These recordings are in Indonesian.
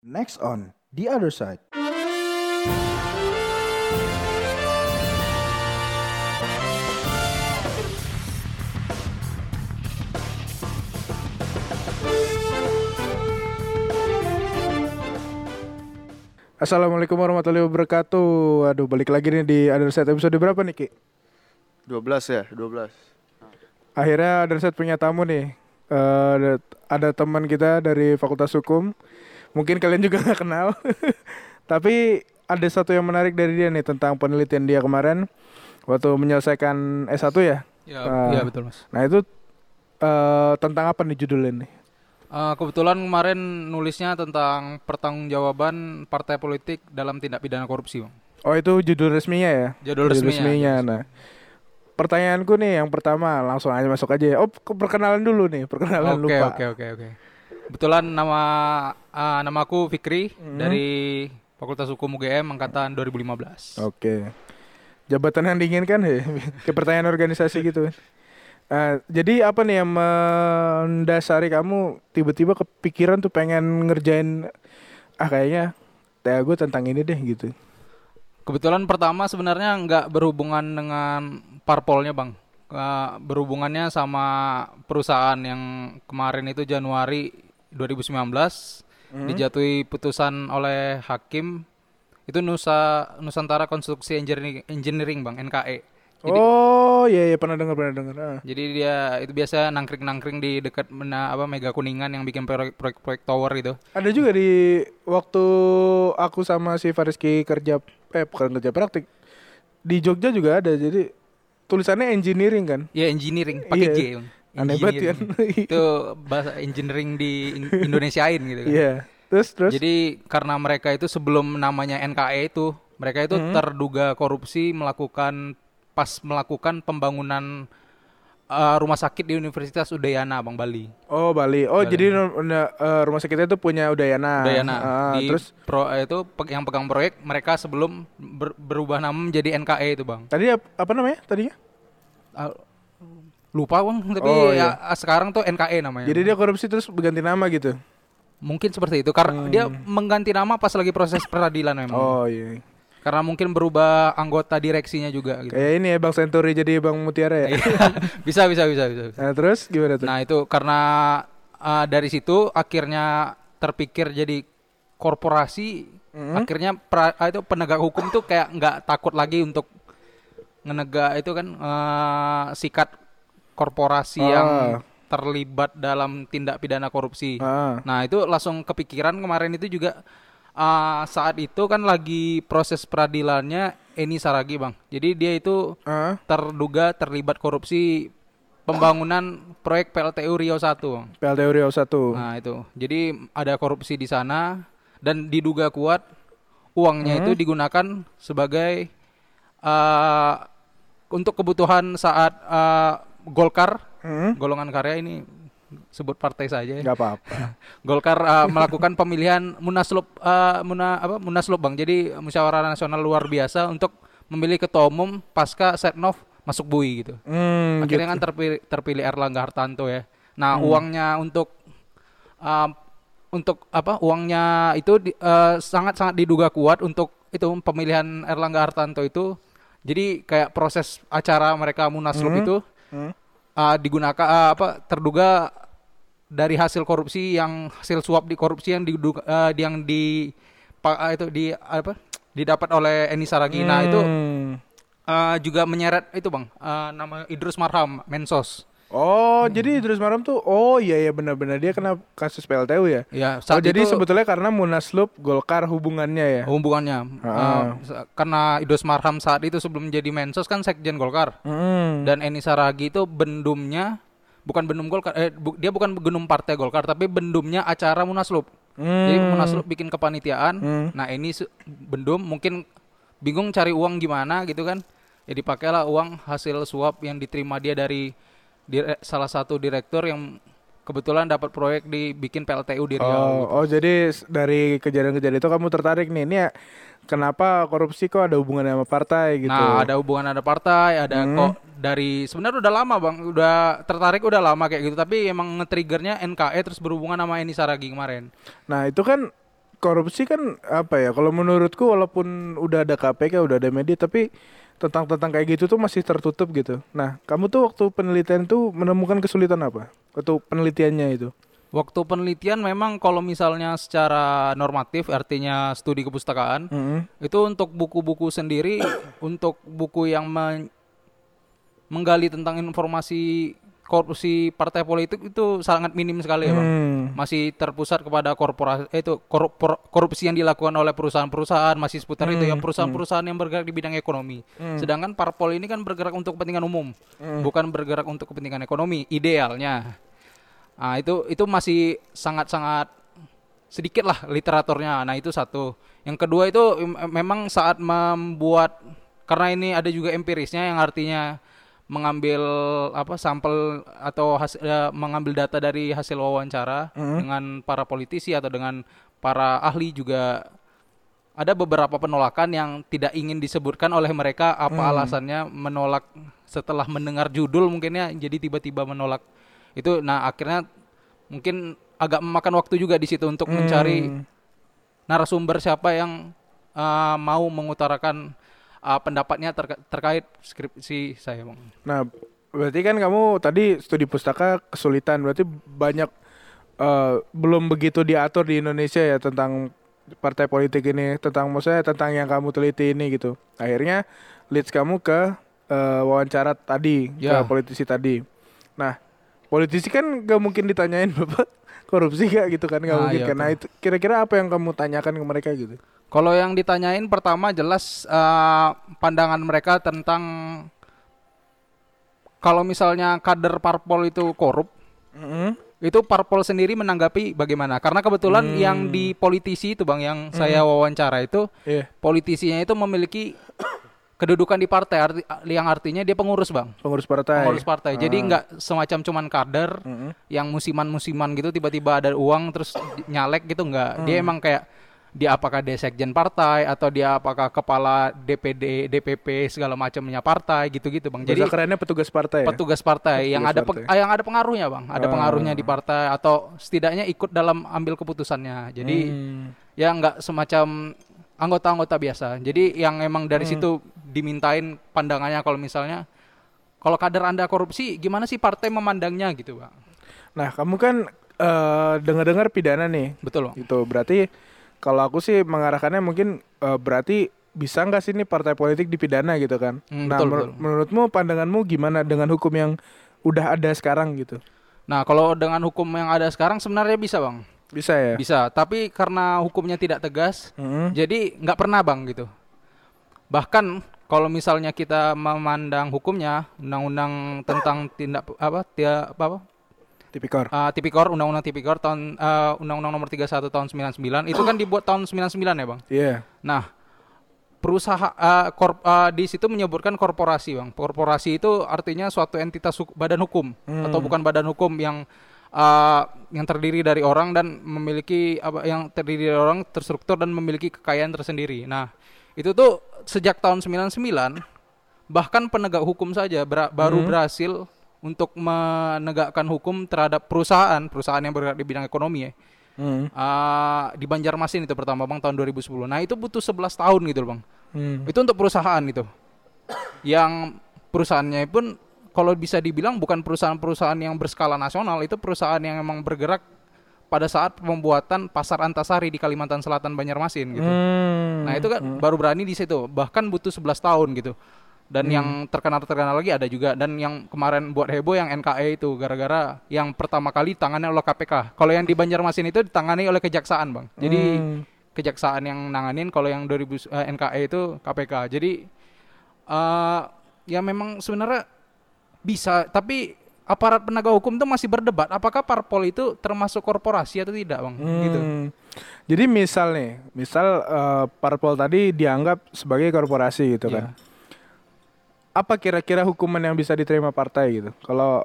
Next on The Other Side. Assalamualaikum warahmatullahi wabarakatuh. Aduh, balik lagi nih di Other Side episode berapa nih, Ki? 12 ya, 12. Akhirnya Other Side punya tamu nih. Eh, ada, ada teman kita dari Fakultas Hukum. Mungkin kalian juga nggak kenal. Tapi ada satu yang menarik dari dia nih tentang penelitian dia kemarin waktu menyelesaikan S1 ya. Ya, iya betul mas. Nah, itu eh, tentang apa nih judulnya nih? Eh, kebetulan kemarin nulisnya tentang pertanggungjawaban partai politik dalam tindak pidana korupsi, bang. Oh, itu judul resminya ya? Judul resminya. Nah, pertanyaanku nih yang pertama langsung aja masuk aja. ya. Oh, ke- perkenalan dulu nih, perkenalan Oke lupa. oke oke oke. Kebetulan nama ah, nama aku Fikri Hmm. dari Fakultas Hukum UGM angkatan 2015. Oke. Jabatan yang diinginkan ya, ke pertanyaan organisasi gitu. Nah, jadi apa nih yang mendasari kamu tiba-tiba kepikiran tuh pengen ngerjain ah kayaknya TA gue tentang ini deh gitu. Kebetulan pertama sebenarnya nggak berhubungan dengan parpolnya, bang. Eh, berhubungannya sama perusahaan yang kemarin itu Januari 2019 Hmm. dijatuhi putusan oleh hakim itu Nusa Nusantara Konstruksi Engineering, Engineering bang NKE. Jadi, oh iya iya pernah dengar pernah dengar. Ah. jadi dia itu biasa nangkring-nangkring di dekat mena, apa Mega Kuningan yang bikin proyek- proyek-proyek tower itu. Ada juga di waktu aku sama si Fariski kerja eh bukan kerja praktik di Jogja juga ada jadi tulisannya engineering kan. Ya engineering pakai Iya. J. Aneh banget kan. Engineering. itu bahasa engineering di In- Indonesiain gitu kan. Iya. Terus terus Jadi karena mereka itu sebelum namanya NKE itu, mereka itu Hmm. terduga korupsi melakukan pas melakukan pembangunan uh, rumah sakit di Universitas Udayana, Bang Bali. Oh Bali. Oh Bali. jadi eh, rumah sakitnya itu punya Udayana. Udayana. Ah, di terus pro, itu yang pegang proyek mereka sebelum ber- berubah nama menjadi NKE itu, Bang. tadi ap- apa namanya tadinya? Ah, lupa, Bang, tapi Oh, ya sekarang tuh NKE namanya. Jadi dia korupsi terus berganti nama gitu. mungkin seperti itu karena dia mengganti nama pas lagi proses peradilan memang. Hmm. Oh iya. Karena mungkin berubah anggota direksinya juga gitu. Kayak ini ya Bang Senturi jadi Bang Mutiara ya. bisa bisa bisa bisa. bisa. Nah, terus gimana tuh? Nah itu karena uh, dari situ akhirnya terpikir jadi korporasi, Hmm. akhirnya pra- ah, itu penegak hukum tuh kayak nggak takut lagi untuk ngenegak itu kan uh, sikat korporasi Ah. yang terlibat dalam tindak pidana korupsi. Ah. Nah itu langsung kepikiran kemarin itu juga uh, saat itu kan lagi proses peradilannya Eni Saragi bang. Jadi dia itu Ah. terduga terlibat korupsi pembangunan proyek PLTU Riau 1. Bang. PLT Uriau 1. Nah itu, jadi ada korupsi di sana dan diduga kuat uangnya itu digunakan sebagai uh, untuk kebutuhan saat uh, Golkar, Hmm? golongan karya ini sebut partai saja ya. Gak apa-apa. Golkar uh, melakukan pemilihan munaslup uh, muna, apa munaslup Bang. Jadi musyawarah nasional luar biasa untuk memilih ketua umum pasca Setnov masuk BUI gitu. Hmm, Akhirnya gitu. kan terpilih, terpilih Erlangga Hartanto ya. Nah, uangnya untuk um, untuk apa? Uangnya itu di- eh, sangat-sangat diduga kuat untuk itu pemilihan Erlangga Hartanto itu. Jadi kayak proses acara mereka munaslup Hmm. itu Hmm. uh, digunakan uh, apa terduga dari hasil korupsi yang hasil suap di korupsi yang diduga uh, yang di uh, itu di apa didapat oleh Eni Saragih. Nah, itu Hmm. uh, juga menyeret itu bang uh, nama Idrus Marham Mensos. Oh, jadi Idrus Marham tuh oh iya iya benar-benar dia kena kasus PLTU ya. Ya Oh, jadi itu sebetulnya karena Munaslup Golkar hubungannya ya. hubungannya uh, sa- karena Idrus Marham saat itu sebelum jadi Mensos kan sekjen Golkar Hmm. dan Eni Saragi itu bendumnya bukan bendum Golkar eh, bu- dia bukan bendum partai Golkar tapi bendumnya acara Munaslup. Jadi Hmm. Munaslup bikin kepanitiaan. Hmm. Nah, ini se- bendum mungkin bingung cari uang gimana gitu kan. Ya dipakailah uang hasil suap yang diterima dia dari dire- salah satu direktur yang kebetulan dapat proyek dibikin PLTU di Riau. Oh, oh jadi dari kejadian-kejadian itu kamu tertarik nih. Ini ya, kenapa korupsi kok ada hubungannya sama partai gitu? Nah, ada hubungan ada partai, ada Hmm. kok dari sebenarnya udah lama, Bang. Udah tertarik udah lama kayak gitu, tapi emang nge-triggernya NKE terus berhubungan sama Eni Saragi kemarin. Nah, itu kan korupsi kan apa ya? Kalau menurutku walaupun udah ada KPK, udah ada media, tapi tentang tentang kayak gitu tuh masih tertutup gitu. Nah, kamu tuh waktu penelitian tuh menemukan kesulitan apa? Waktu penelitiannya itu? Waktu penelitian memang kalau misalnya secara normatif artinya studi kepustakaan Mm-mm. itu untuk buku-buku sendiri untuk buku yang men- menggali tentang informasi korupsi partai politik itu sangat minim sekali ya, Bang. Hmm. Masih terpusat kepada korporasi eh, itu korup- korupsi yang dilakukan oleh perusahaan-perusahaan masih seputar itu yang perusahaan-perusahaan yang bergerak di bidang ekonomi. Sedangkan parpol ini kan bergerak untuk kepentingan umum, bukan bergerak untuk kepentingan ekonomi idealnya. Nah, itu itu masih sangat-sangat sedikit lah literaturnya. Nah, itu satu. Yang kedua itu em- memang saat membuat karena ini ada juga empirisnya yang artinya mengambil apa sampel atau hasil, ya, mengambil data dari hasil wawancara dengan para politisi atau dengan para ahli juga ada beberapa penolakan yang tidak ingin disebutkan oleh mereka apa alasannya menolak setelah mendengar judul mungkinnya jadi tiba-tiba menolak itu. Nah akhirnya mungkin agak memakan waktu juga di situ untuk mencari narasumber siapa yang uh, mau mengutarakan uh, pendapatnya terka- terkait skripsi saya bang Nah, berarti kan kamu tadi studi pustaka kesulitan. Berarti banyak eh, belum begitu diatur di Indonesia ya tentang partai politik ini, tentang maksudnya tentang yang kamu teliti ini gitu. Akhirnya leads kamu ke eh, wawancara tadi Ya. ke politisi tadi. Nah, politisi kan gak mungkin ditanyain bapak korupsi gak gitu kan? Gak Ah, mungkin iya, kan. Nah, itu kira-kira apa yang kamu tanyakan ke mereka gitu? Kalau yang ditanyain pertama jelas eh, pandangan mereka tentang kalau misalnya kader parpol itu korup, Mm-mm. itu parpol sendiri menanggapi bagaimana? Karena kebetulan yang di politisi itu bang, yang saya wawancara itu Iya, politisinya itu memiliki kedudukan di partai, arti, yang artinya dia pengurus bang, pengurus partai. pengurus partai. Jadi nggak semacam cuman kader Mm-mm. yang musiman-musiman gitu tiba-tiba ada uang terus nyalek gitu nggak. Dia emang kayak dia apakah dia sekjen partai atau dia apakah kepala DPD, DPP segala macamnya partai gitu-gitu bang. Jadi Jadi kerennya petugas partai. ya? petugas partai yang Petugas ada peng- partai. yang ada pengaruhnya bang, ada Ah. pengaruhnya di partai atau setidaknya ikut dalam ambil keputusannya. Jadi Hmm. ya nggak semacam anggota-anggota biasa. Jadi yang emang dari Hmm. situ dimintain pandangannya kalau misalnya kalau kader anda korupsi gimana sih partai memandangnya gitu bang? Nah, kamu kan eh, dengar-dengar pidana nih. Betul bang. Itu berarti kalau aku sih mengarahkannya mungkin eh, berarti bisa nggak sih nih partai politik dipidana gitu kan? Hmm, nah, betul, menur- betul. menurutmu pandanganmu gimana dengan hukum yang udah ada sekarang gitu? Nah, kalau dengan hukum yang ada sekarang sebenarnya bisa, Bang. Bisa ya? Bisa, tapi karena hukumnya tidak tegas, Mm-mm. jadi nggak pernah, Bang, gitu. Bahkan kalau misalnya kita memandang hukumnya, undang-undang tentang tindak apa, dia apa, apa Tipikor. uh, tipikor, undang-undang tipikor tahun uh, undang-undang nomor 31 tahun 99 itu kan dibuat tahun 99 ya, Bang. Iya. Nah, perusahaan uh, korp- uh, di situ menyebutkan korporasi, Bang. Korporasi itu artinya suatu entitas huk- badan hukum Hmm. atau bukan badan hukum yang uh, yang terdiri dari orang dan memiliki apa yang terdiri dari orang terstruktur dan memiliki kekayaan tersendiri. Nah, itu tuh sejak tahun 99 bahkan penegak hukum saja bera- baru Hmm. berhasil untuk menegakkan hukum terhadap perusahaan, perusahaan yang bergerak di bidang ekonomi ya. Hmm. Ah, di Banjarmasin itu pertama bang tahun 2010. Nah itu butuh 11 tahun gitu loh bang. Hmm. Itu untuk perusahaan itu. Yang perusahaannya pun kalau bisa dibilang bukan perusahaan-perusahaan yang berskala nasional, itu perusahaan yang memang bergerak pada saat pembuatan pasar Antasari di Kalimantan Selatan Banjarmasin gitu. Hmm. Nah itu kan baru berani di situ. Bahkan butuh 11 tahun gitu. Dan yang terkenal-terkenal lagi ada juga. Dan yang kemarin buat heboh yang NKE itu. Gara-gara yang pertama kali tangannya oleh KPK. Kalau yang di Banjarmasin itu ditangani oleh Kejaksaan bang. Jadi Hmm. Kejaksaan yang nanganin. Kalau yang 2000 eh, NKE itu KPK. Jadi eh ya memang sebenarnya bisa. Tapi aparat penegak hukum itu masih berdebat. Apakah parpol itu termasuk korporasi atau tidak bang? Gitu. Hmm. Jadi misal nih, misal eh, parpol tadi dianggap sebagai korporasi gitu kan. Iya. Apa kira-kira hukuman yang bisa diterima partai gitu? Kalau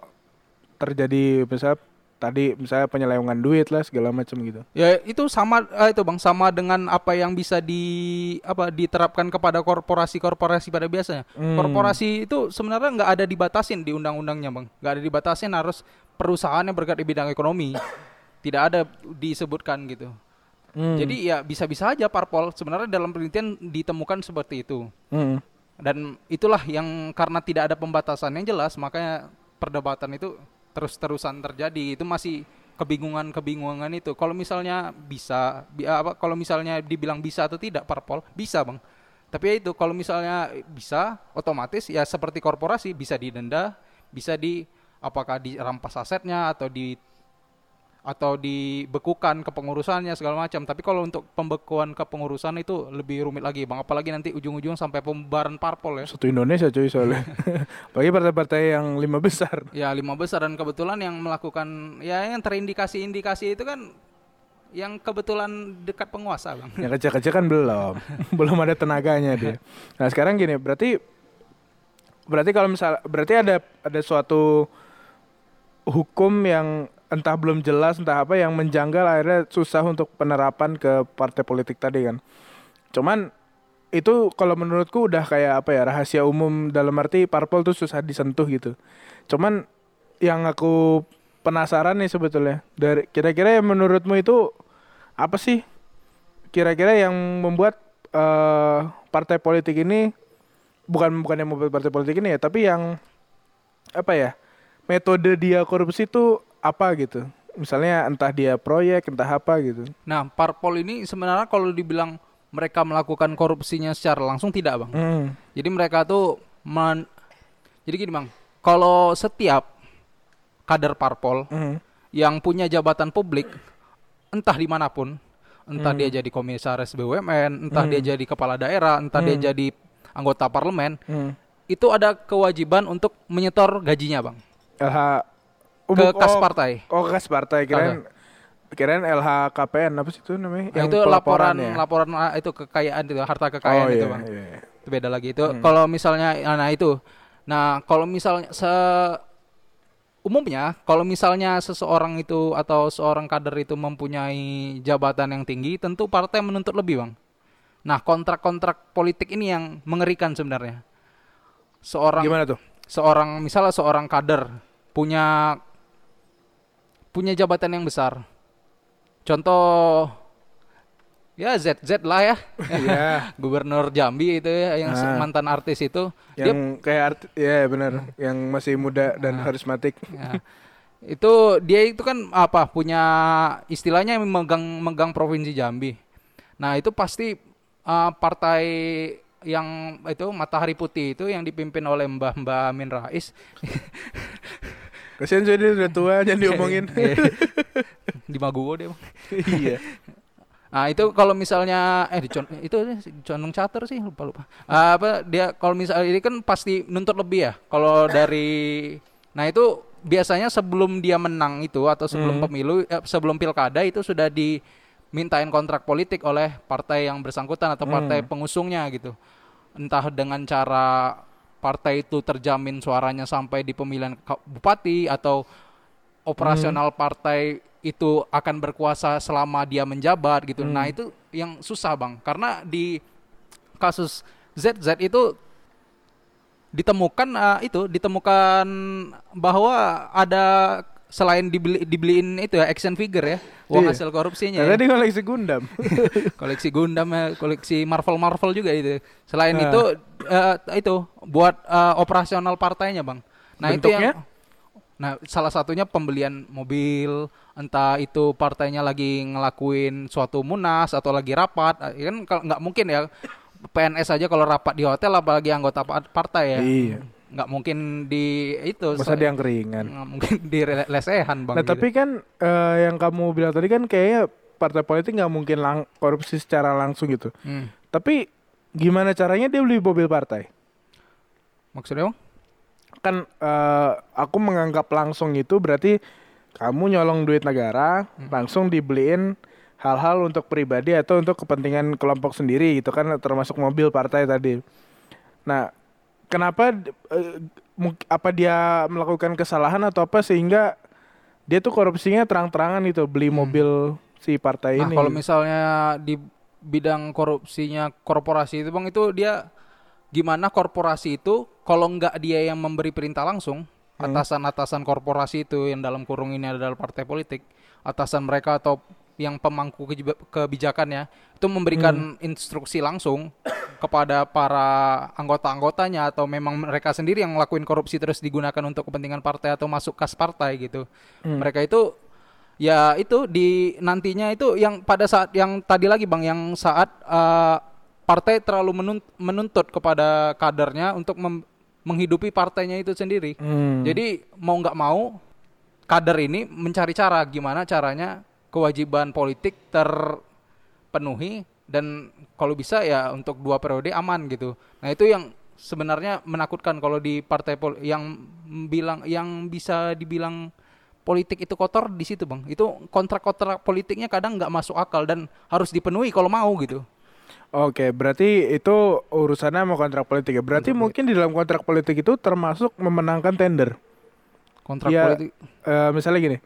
terjadi misal tadi misalnya penyelewengan duit lah segala macam gitu. Ya itu sama eh, itu bang sama dengan apa yang bisa di apa diterapkan kepada korporasi-korporasi pada biasanya. Hmm. Korporasi itu sebenarnya nggak ada dibatasin di undang-undangnya bang, nggak ada dibatasin harus perusahaan yang bergerak di bidang ekonomi, tidak ada disebutkan gitu. Hmm. Jadi ya bisa-bisa aja parpol sebenarnya dalam penelitian ditemukan seperti itu. Hmm. Dan itulah yang karena tidak ada pembatasan yang jelas makanya perdebatan itu terus-terusan terjadi. Itu masih kebingungan-kebingungan itu. Kalau misalnya bisa bi- apa kalau misalnya dibilang bisa atau tidak parpol, bisa, Bang. Tapi ya itu kalau misalnya bisa otomatis ya seperti korporasi bisa didenda, bisa di apakah dirampas asetnya atau di atau dibekukan kepengurusannya segala macam. Tapi kalau untuk pembekuan kepengurusan itu lebih rumit lagi, Bang. Apalagi nanti ujung-ujung sampai pembubaran parpol ya. Satu Indonesia cuy soalnya. Bagi partai-partai yang lima besar. Ya lima besar dan kebetulan yang melakukan ya yang terindikasi-indikasi itu kan yang kebetulan dekat penguasa bang. Yang kecil-kecil kan belum. belum ada tenaganya dia. Nah, sekarang gini, berarti berarti kalau misal berarti ada ada suatu hukum yang entah belum jelas entah apa yang menjanggal akhirnya susah untuk penerapan ke partai politik tadi kan. Cuman itu kalau menurutku udah kayak apa ya rahasia umum dalam arti parpol tuh susah disentuh gitu. Cuman yang aku penasaran nih sebetulnya dari kira-kira yang menurutmu itu apa sih kira-kira yang membuat eh, partai politik ini bukan bukan yang membuat partai politik ini ya tapi yang apa ya metode dia korupsi itu apa gitu misalnya entah dia proyek entah apa gitu Nah parpol ini sebenarnya kalau dibilang mereka melakukan korupsinya secara langsung tidak bang. Hmm. Jadi mereka tuh men- jadi gini bang, kalau setiap kader parpol Hmm. yang punya jabatan publik entah di mana pun, entah dia jadi komisaris BUMN, entah dia jadi kepala daerah, entah dia jadi anggota parlemen, Hmm. itu ada kewajiban untuk menyetor gajinya bang LH ke kas oh, partai. oh kas partai kirain kirain LHKPN apa sih itu namanya Nah, itu laporan ya? laporan ah, itu kekayaan itu harta kekayaan oh, itu iya, bang. iya, iya. Itu beda lagi itu. Kalau misalnya nah itu. Nah, kalau misalnya se umumnya kalau misalnya seseorang itu atau seorang kader itu mempunyai jabatan yang tinggi, tentu partai menuntut lebih, Bang. Nah, kontrak-kontrak politik ini yang mengerikan sebenarnya. Seorang gimana tuh seorang misalnya seorang kader punya punya jabatan yang besar. Contoh ya ZZ lah ya. Iya. Gubernur Jambi itu ya yang se- Ah. mantan artis itu. Dia yang kayak art ya benar yang masih muda dan karismatik ya, itu dia itu kan apa punya istilahnya megang megang provinsi Jambi. Nah, itu pasti uh, partai yang itu Matahari Putih itu yang dipimpin oleh Mbah Mbah Amin Rais. kasian jadi udah tua jangan diomongin di Maguwo dia. Iya Nah itu kalau misalnya eh di Con- itu Condong Cater sih lupa lupa. Ah, apa dia kalau misalnya ini kan pasti nuntut lebih ya. Kalau dari nah itu biasanya sebelum dia menang itu atau sebelum pemilu eh, sebelum pilkada itu sudah dimintain kontrak politik oleh partai yang bersangkutan atau partai pengusungnya gitu. Entah dengan cara partai itu terjamin suaranya sampai di pemilihan bupati atau operasional partai itu akan berkuasa selama dia menjabat gitu. Nah, itu yang susah, Bang. Karena di kasus ZZ itu ditemukan eh, itu ditemukan bahwa ada selain dibeli, dibeliin itu ya action figure ya, uang Iya. hasil korupsinya. nah, ya. tadi koleksi Gundam koleksi Gundam ya, koleksi Marvel Marvel juga itu. Selain Nah. itu eh, itu buat eh, operasional partainya, Bang. Nah, itu Bentuknya? yang Nah, salah satunya pembelian mobil, entah itu partainya lagi ngelakuin suatu munas atau lagi rapat, Eh, kan kalau nggak mungkin ya PNS aja kalau rapat di hotel apalagi anggota pa- partai ya. Iya. Nggak mungkin di itu masa dia yang keringan nggak mungkin di lesehan, Bang. nah gitu. tapi kan eh, yang kamu bilang tadi kan kayaknya partai politik nggak mungkin lang- korupsi secara langsung gitu Hmm. tapi gimana caranya dia beli mobil partai Maksudnya, Bang? kan eh, aku menganggap langsung itu berarti kamu nyolong duit negara langsung dibeliin hal-hal untuk pribadi atau untuk kepentingan kelompok sendiri gitu kan termasuk mobil partai tadi. Nah, kenapa mung- apa dia melakukan kesalahan atau apa sehingga dia tuh korupsinya terang-terangan gitu beli mobil si partai Nah, ini. kalau misalnya di bidang korupsinya korporasi itu Bang itu dia gimana korporasi itu? Kalau nggak dia yang memberi perintah langsung atasan-atasan korporasi itu yang dalam kurung ini adalah partai politik atasan mereka atau yang pemangku kejiba- kebijakannya itu memberikan instruksi langsung kepada para anggota-anggotanya atau memang mereka sendiri yang ngelakuin korupsi terus digunakan untuk kepentingan partai atau masuk kas partai gitu. Mereka itu ya itu di nantinya itu yang pada saat yang tadi lagi Bang yang saat eh, partai terlalu menun- menuntut kepada kadernya untuk menghidupi partainya itu sendiri. Hmm. Jadi mau nggak mau kader ini mencari cara gimana caranya kewajiban politik terpenuhi dan kalau bisa ya untuk dua periode aman gitu. Nah itu yang sebenarnya menakutkan kalau di partai pol yang bilang yang bisa dibilang politik itu kotor di situ bang. Itu kontrak-kontrak politiknya kadang nggak masuk akal dan harus dipenuhi kalau mau gitu. Oke, berarti itu urusannya sama kontrak politik ya. Berarti mungkin di dalam kontrak politik itu termasuk memenangkan tender. Kontrak Ya, politik. eh, misalnya gini,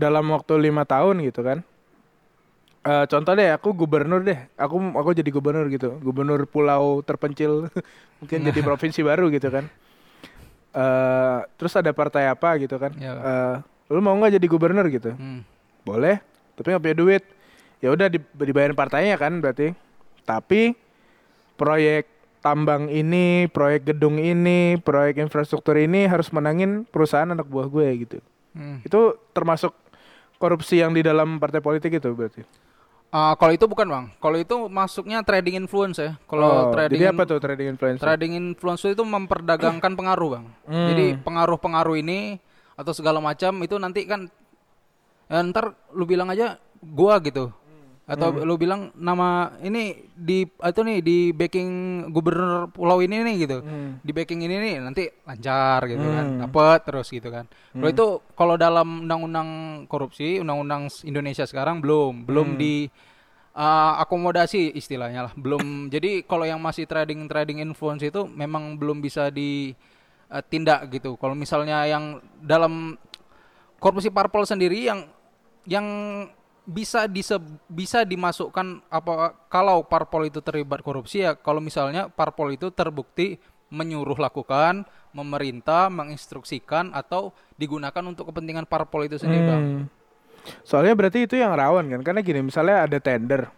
dalam waktu lima tahun gitu kan. Eh, contoh deh, aku gubernur deh. Aku aku jadi gubernur gitu, gubernur pulau terpencil, mungkin jadi provinsi baru gitu kan. Eh, terus ada partai apa gitu kan? Eh, lu mau nggak jadi gubernur gitu? Hmm. Boleh, tapi nggak punya duit. Ya udah di- dibayarin partainya kan berarti. Tapi proyek tambang ini, proyek gedung ini, proyek infrastruktur ini harus menangin perusahaan anak buah gue gitu. Hmm. Itu termasuk korupsi yang di dalam partai politik itu berarti. Ah, kalau itu bukan bang. Kalau itu masuknya trading influence ya. Kalau Oh, trading jadi apa tuh trading influencer? Trading influence itu memperdagangkan pengaruh, Bang. Hmm. Jadi pengaruh-pengaruh ini atau segala macam itu nanti kan ya, ntar lu bilang aja gua gitu. Atau Hmm. lu bilang nama ini di itu nih di backing gubernur pulau ini nih gitu. Hmm. Di backing ini nih nanti lancar gitu kan. Hmm. Dapat terus gitu kan. Kalau itu kalau dalam undang-undang korupsi, undang-undang Indonesia sekarang belum belum di uh, akomodasi istilahnya lah belum jadi kalau yang masih trading trading influence itu memang belum bisa ditindak gitu kalau misalnya yang dalam korupsi parpol sendiri yang yang bisa dise, bisa dimasukkan apa kalau parpol itu terlibat korupsi ya kalau misalnya parpol itu terbukti menyuruh lakukan memerintah menginstruksikan atau digunakan untuk kepentingan parpol itu sendiri bang Hmm. Soalnya berarti itu yang rawan kan? Karena gini, misalnya ada tender.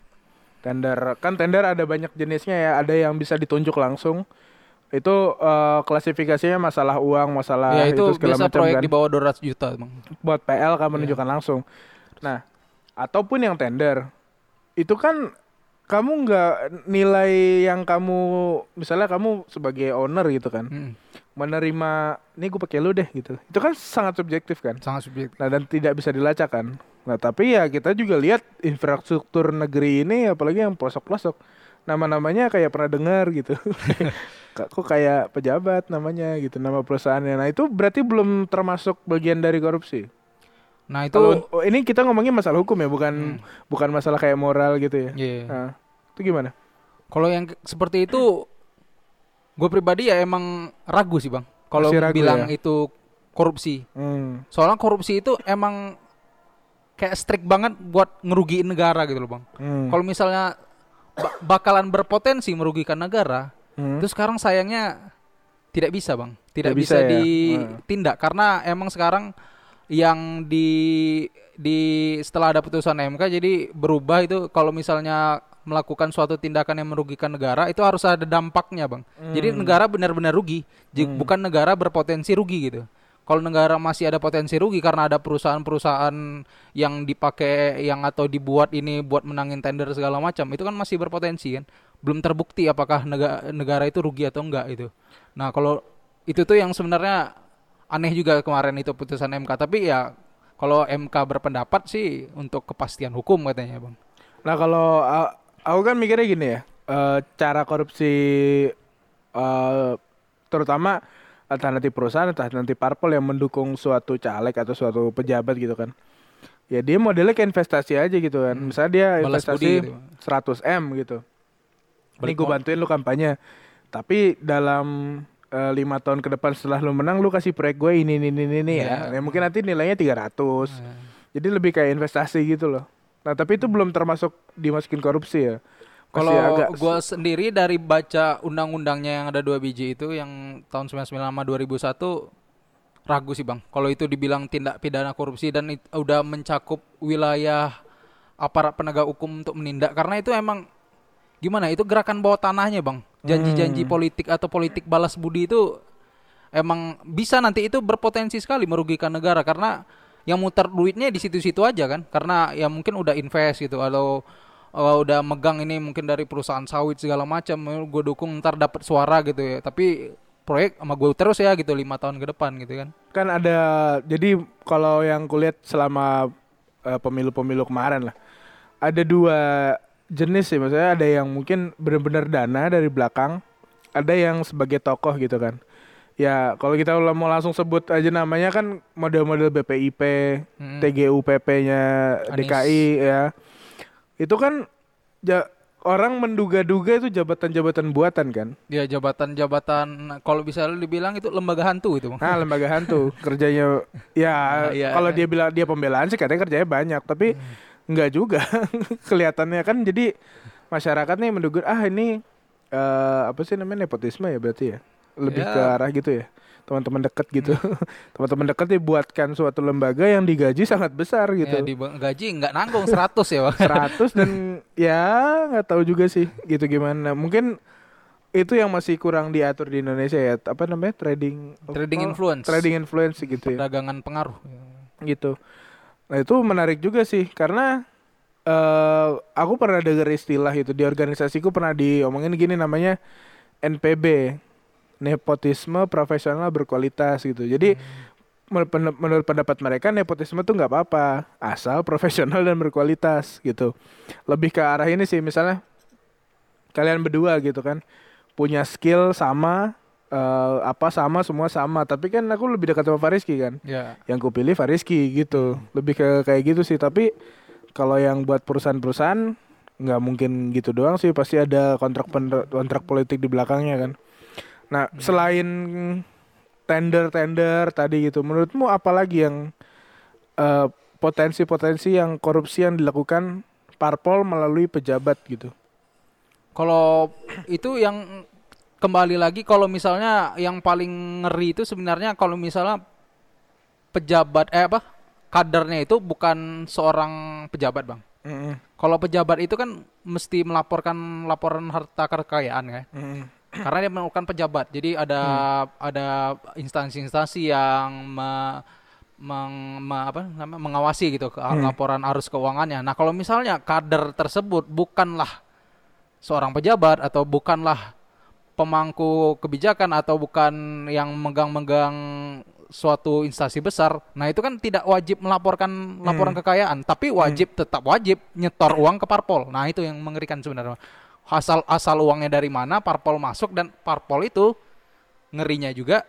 Tender kan tender ada banyak jenisnya ya. Ada yang bisa ditunjuk langsung. Itu eh, klasifikasinya masalah uang, masalah ya itu, segala biasa macam proyek kan. di bawah 200 juta bang buat PL kan menunjukkan langsung. Nah, ataupun yang tender. Itu kan kamu nggak nilai yang kamu misalnya kamu sebagai owner gitu kan Hmm, menerima ini gue pakai lu deh gitu. Itu kan sangat subjektif kan? Sangat subjektif. Nah dan tidak bisa dilacak kan? Nah tapi ya kita juga lihat infrastruktur negeri ini apalagi yang pelosok-pelosok nama-namanya kayak pernah dengar gitu. Kok kok kayak pejabat namanya gitu nama perusahaannya. Nah itu berarti belum termasuk bagian dari korupsi nah itu kalau oh, ini kita ngomongin masalah hukum ya, bukan bukan masalah kayak moral gitu ya. Iya. Nah, itu gimana? Kalau yang seperti itu, gue pribadi ya emang ragu sih bang. Kalau bilang ya? itu korupsi, Hmm. soalnya korupsi itu emang kayak strict banget buat ngerugiin negara gitu loh bang. Hmm. Kalau misalnya ba- bakalan berpotensi merugikan negara, Hmm. itu sekarang sayangnya tidak bisa bang, tidak Tidak bisa, bisa ya? ditindak karena emang sekarang yang di di setelah ada putusan MK jadi berubah itu kalau misalnya melakukan suatu tindakan yang merugikan negara itu harus ada dampaknya bang. Jadi negara benar-benar rugi, Ji- bukan negara berpotensi rugi gitu. Kalau negara masih ada potensi rugi karena ada perusahaan-perusahaan yang dipakai yang atau dibuat ini buat menangin tender segala macam, itu kan masih berpotensi kan. Belum terbukti apakah negara, negara itu rugi atau enggak itu. Nah, kalau itu tuh yang sebenarnya aneh juga kemarin itu putusan MK, tapi ya kalau MK berpendapat sih untuk kepastian hukum katanya, Bang. Nah, kalau a- aku kan mikirnya gini ya, eh, cara korupsi eh, terutama entah nanti perusahaan entah nanti parpol yang mendukung suatu caleg atau suatu pejabat gitu kan. Ya dia modelnya kayak investasi aja gitu kan. Misalnya dia Hmm. Balas investasi gitu. 100 M gitu. Ini gue bantuin lu kampanye. Tapi dalam eh, lima tahun ke depan setelah lu menang lu kasih proyek gue ini ini ini, ini ya. Iya. Ya mungkin nanti nilainya 300. Nah, Jadi lebih kayak investasi gitu loh. Nah, tapi itu belum termasuk dimasukin korupsi ya. Kalau agak gua sendiri dari baca undang-undangnya yang ada dua biji itu yang tahun 99 sama 2001 ragu sih bang. Kalau itu dibilang tindak pidana korupsi dan it- udah mencakup wilayah aparat penegak hukum untuk menindak karena itu emang gimana itu gerakan bawah tanahnya bang janji-janji politik atau politik balas budi itu emang bisa nanti itu berpotensi sekali merugikan negara karena yang muter duitnya di situ-situ aja kan. Karena ya mungkin udah invest gitu atau uh, udah megang ini mungkin dari perusahaan sawit segala macam gue dukung ntar dapat suara gitu ya. Tapi proyek sama gue terus ya gitu lima tahun ke depan gitu kan. Kan ada jadi kalau yang kulihat selama eh, pemilu-pemilu kemarin lah ada dua jenis sih maksudnya ada yang mungkin benar-benar dana dari belakang ada yang sebagai tokoh gitu kan ya kalau kita mau langsung sebut aja namanya kan model-model BPIP Mm-mm. TGUPP-nya. DKI ya itu kan ja- orang menduga-duga itu jabatan-jabatan buatan kan ya jabatan-jabatan kalau bisa lu dibilang itu lembaga hantu itu Nah, lembaga hantu kerjanya ya Iya. kalau dia bilang dia pembelaan sih katanya kerjanya banyak, tapi enggak juga. Kelihatannya kan jadi masyarakat nih menduga ah ini eh, apa sih namanya nepotisme ya berarti ya. Lebih Ya. ke arah gitu ya. Teman-teman dekat gitu. Teman-teman dekat dibuatkan suatu lembaga yang digaji sangat besar ya, gitu. di gaji nggak nanggung 100 ya bang 100 dan ya nggak tahu juga sih gitu gimana. Mungkin itu yang masih kurang diatur di Indonesia ya. Apa namanya? Trading Trading oh, influence. Trading influence gitu ya. perdagangan pengaruh gitu. Nah itu menarik juga sih karena eh aku pernah dengar istilah itu di organisasiku pernah diomongin gini namanya NPB, nepotisme profesional berkualitas gitu. Jadi pen- menurut pendapat mereka nepotisme tuh nggak apa-apa asal profesional dan berkualitas gitu. Lebih ke arah ini sih misalnya kalian berdua gitu kan punya skill sama eh, apa sama semua sama. Tapi kan aku lebih dekat sama Fariski kan. Ya. Yang ku pilih Fariski gitu. Lebih ke kayak gitu sih. Tapi kalau yang buat perusahaan-perusahaan nggak mungkin gitu doang sih. Pasti ada kontrak kontrak politik di belakangnya kan. Nah selain tender-tender tadi gitu menurutmu apa lagi yang eh, potensi-potensi yang korupsi yang dilakukan parpol melalui pejabat gitu? Kalau itu yang kembali lagi kalau misalnya yang paling ngeri itu sebenarnya kalau misalnya pejabat eh apa kadernya itu bukan seorang pejabat bang. Mm-mm. Kalau pejabat itu kan mesti melaporkan laporan harta kekayaan kan. Mm-mm. Karena dia melakukan pejabat. Jadi ada ada instansi-instansi yang me- meng- me- apa namanya, mengawasi gitu ke laporan arus keuangannya. Nah, kalau misalnya kader tersebut bukanlah seorang pejabat atau bukanlah pemangku kebijakan atau bukan yang megang-megang suatu instansi besar. Nah, itu kan tidak wajib melaporkan laporan kekayaan, tapi wajib tetap wajib nyetor uang ke parpol. Nah, itu yang mengerikan sebenarnya. Asal asal uangnya dari mana, parpol masuk dan parpol itu ngerinya juga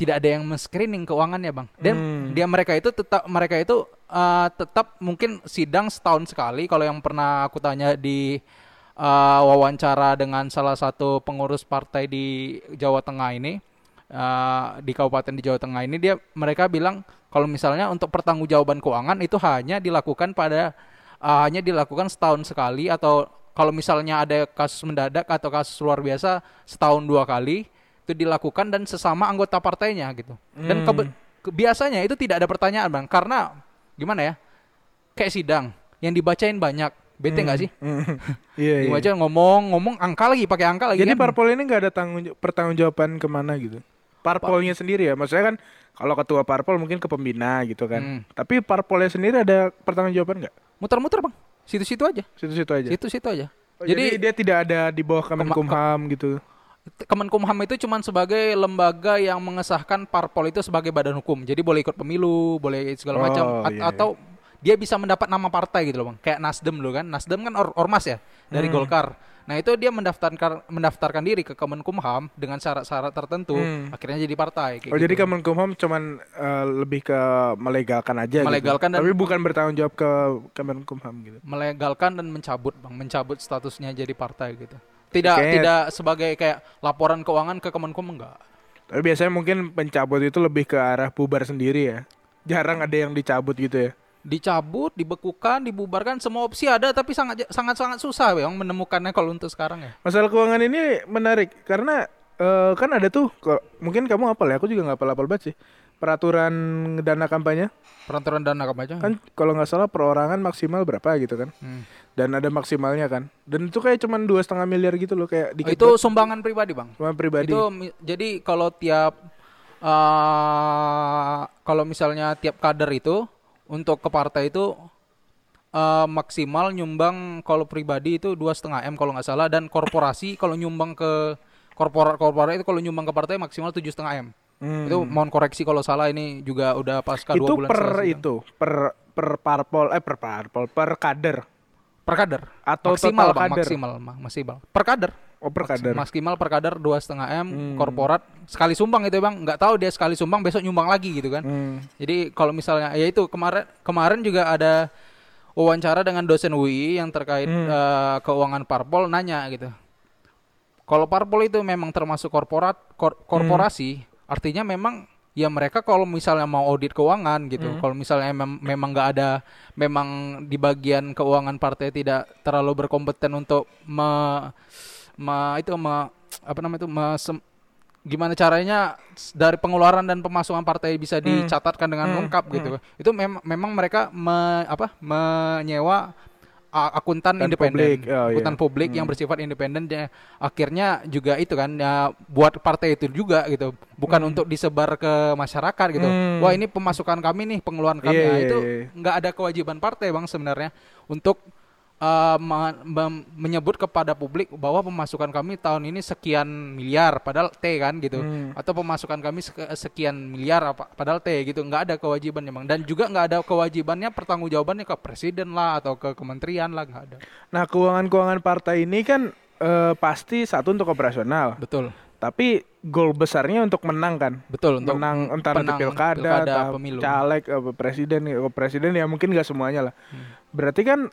tidak ada yang men-screening keuangannya, Bang. Dan Hmm. dia mereka itu tetap mereka itu eh, tetap mungkin sidang setahun sekali kalau yang pernah aku tanya di eh, wawancara dengan salah satu pengurus partai di Jawa Tengah ini eh, di kabupaten di Jawa Tengah ini dia mereka bilang kalau misalnya untuk pertanggungjawaban keuangan itu hanya dilakukan pada eh, hanya dilakukan setahun sekali atau kalau misalnya ada kasus mendadak atau kasus luar biasa setahun dua kali itu dilakukan dan sesama anggota partainya gitu. Dan kebe- ke- biasanya itu tidak ada pertanyaan bang karena gimana ya kayak sidang yang dibacain banyak bete nggak sih? Mm. Iya, iya. Dibaca ngomong ngomong angka lagi pakai angka lagi Jadi kan? parpol ini nggak ada tanggung pertanggungjawaban ke mana gitu. Parpolnya sendiri ya, maksudnya kan kalau ketua parpol mungkin ke pembina gitu kan. Hmm. Tapi parpolnya sendiri ada pertanggungjawaban nggak? muter-muter bang situ-situ aja Situ-situ aja. situ-situ aja Oh, jadi, jadi dia tidak ada di bawah Kemenkumham gitu. Kemenkumham itu cuma sebagai lembaga yang mengesahkan parpol itu sebagai badan hukum. Jadi boleh ikut pemilu, boleh segala Oh, macam At- iya, iya. atau dia bisa mendapat nama partai gitu loh, Bang. Kayak Nasdem dulu kan. Nasdem kan or- ormas ya dari Hmm. Golkar. Nah, itu dia mendaftarkan mendaftarkan diri ke Kemenkumham dengan syarat-syarat tertentu, Hmm. akhirnya jadi partai kayak Oh jadi gitu. Kemenkumham cuman eh, lebih ke melegalkan aja Melegalkan gitu. dan- Tapi bukan bertanggung jawab ke Kemenkumham gitu. melegalkan dan mencabut, Bang, mencabut statusnya jadi partai gitu. Tidak tidak sebagai kayak laporan keuangan ke Kemenkum enggak. Tapi biasanya mungkin pencabut itu lebih ke arah bubar sendiri ya. Jarang ada yang dicabut gitu ya. Dicabut, dibekukan, dibubarkan, semua opsi ada tapi sangat sangat sangat susah bang menemukannya kalau untuk sekarang ya. Masalah keuangan ini menarik karena eh, kan ada tuh kok mungkin kamu hafal ya, aku juga nggak hafal-hafal banget sih. peraturan dana kampanye Peraturan dana kampanye. kan kalau nggak salah perorangan maksimal berapa gitu kan Hmm. dan ada maksimalnya kan dan itu kayak cuman dua setengah miliar gitu loh kayak dikit itu sumbangan pribadi, Bang. cuma pribadi Itu jadi kalau tiap eh kalau misalnya tiap kader itu untuk ke partai itu eh, maksimal nyumbang kalau pribadi itu dua setengah m kalau nggak salah dan korporasi kalau nyumbang ke korporat korporat itu kalau nyumbang ke partai maksimal tujuh setengah m. Hmm. Itu mohon koreksi kalau salah ini juga udah pasca itu dua bulan per selesai, kan. itu per per parpol eh per parpol per kader per kader atau maksimal total bang kader maksimal ma- maksimal per kader oh per kader maksimal per kader dua setengah m Hmm. korporat sekali sumbang itu ya bang nggak tahu dia sekali sumbang besok nyumbang lagi gitu kan Hmm. jadi kalau misalnya ya itu kemarin kemarin juga ada wawancara dengan dosen UI yang terkait Hmm. eh, keuangan parpol nanya gitu kalau parpol itu memang termasuk korporat kor- korporasi artinya memang ya mereka kalau misalnya mau audit keuangan gitu kalau misalnya mem- memang nggak ada memang di bagian keuangan partai tidak terlalu berkompeten untuk me, me- itu me- apa namanya itu me- sem- gimana caranya dari pengeluaran dan pemasukan partai bisa dicatatkan dengan lengkap gitu. Itu mem- memang mereka me- apa menyewa akuntan Dan independen. publik. Oh, iya. akuntan publik yang bersifat independen ya, akhirnya juga itu kan ya buat partai itu juga gitu. Bukan untuk disebar ke masyarakat gitu. Hmm. wah ini pemasukan kami nih pengeluaran kami. Iya, Nah, iya, itu iya. nggak ada kewajiban partai bang sebenarnya untuk uh, menyebut kepada publik bahwa pemasukan kami tahun ini sekian miliar padahal T kan gitu. Hmm. atau pemasukan kami sek- sekian miliar apa padahal T gitu. Nggak ada kewajibannya bang. Dan juga nggak ada kewajibannya pertanggungjawabannya ke presiden lah atau ke kementerian lah nggak ada. Nah keuangan keuangan partai ini kan eh, pasti satu untuk operasional. Betul. Tapi goal besarnya untuk menang kan? Betul untuk menang entar penang itu pilkada, pilkada, pemilu. caleg apa presiden ya presiden ya mungkin gak semuanya lah. Hmm. berarti kan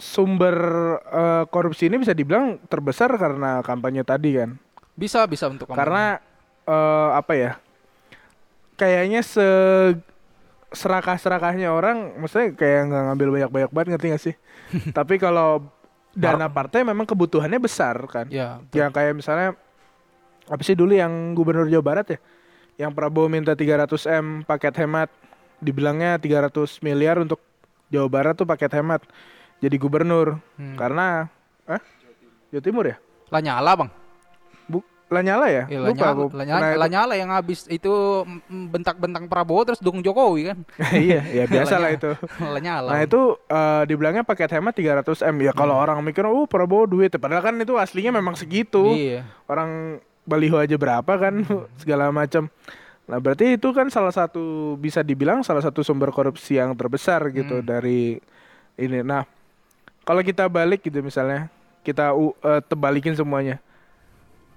sumber eh, korupsi ini bisa dibilang terbesar karena kampanye tadi kan? Bisa bisa untuk kampanye. karena eh, apa ya kayaknya se serakah serakahnya orang maksudnya kayak nggak ngambil banyak banyak banget ngerti gak sih? Tapi kalau dana partai memang kebutuhannya besar kan? Ya yang kayak misalnya apa sih dulu yang gubernur Jawa Barat ya? Yang Prabowo minta 300 m paket hemat dibilangnya 300 miliar untuk Jawa Barat tuh paket hemat jadi gubernur. Hmm. karena eh? Jawa Timur ya? Lanyala bang. Bu, Lanyala ya? Ya, lupa Lanyala, aku Lanyala, Nah, Lanyala yang habis itu bentak-bentak Prabowo terus dukung Jokowi kan? Iya ya biasa lah itu. Lanyala. Nah itu eh, dibilangnya paket hemat 300 m. Ya kalau orang mikir oh Prabowo duit. Padahal kan itu aslinya memang segitu. Iya. Orang baliho aja berapa kan segala macam. Nah berarti itu kan salah satu bisa dibilang salah satu sumber korupsi yang terbesar gitu dari ini. Nah kalau kita balik gitu misalnya kita u- eh, tebalikin semuanya,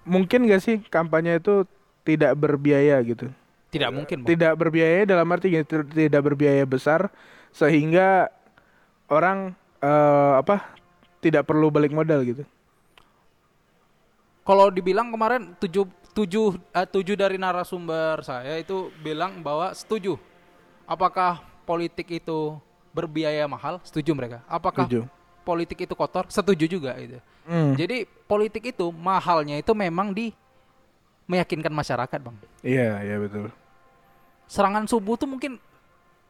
mungkin gak sih kampanye itu tidak berbiaya gitu? tidak mungkin bang Tidak berbiaya dalam arti gini, tidak berbiaya besar sehingga orang eh, apa tidak perlu balik modal gitu. kalau dibilang kemarin tujuh tujuh eh, tujuh dari narasumber saya itu bilang bahwa setuju apakah politik itu berbiaya mahal setuju mereka apakah Setuju. Politik itu kotor setuju juga itu Hmm, jadi politik itu mahalnya itu memang di meyakinkan masyarakat bang. Iya iya betul. serangan subuh tuh mungkin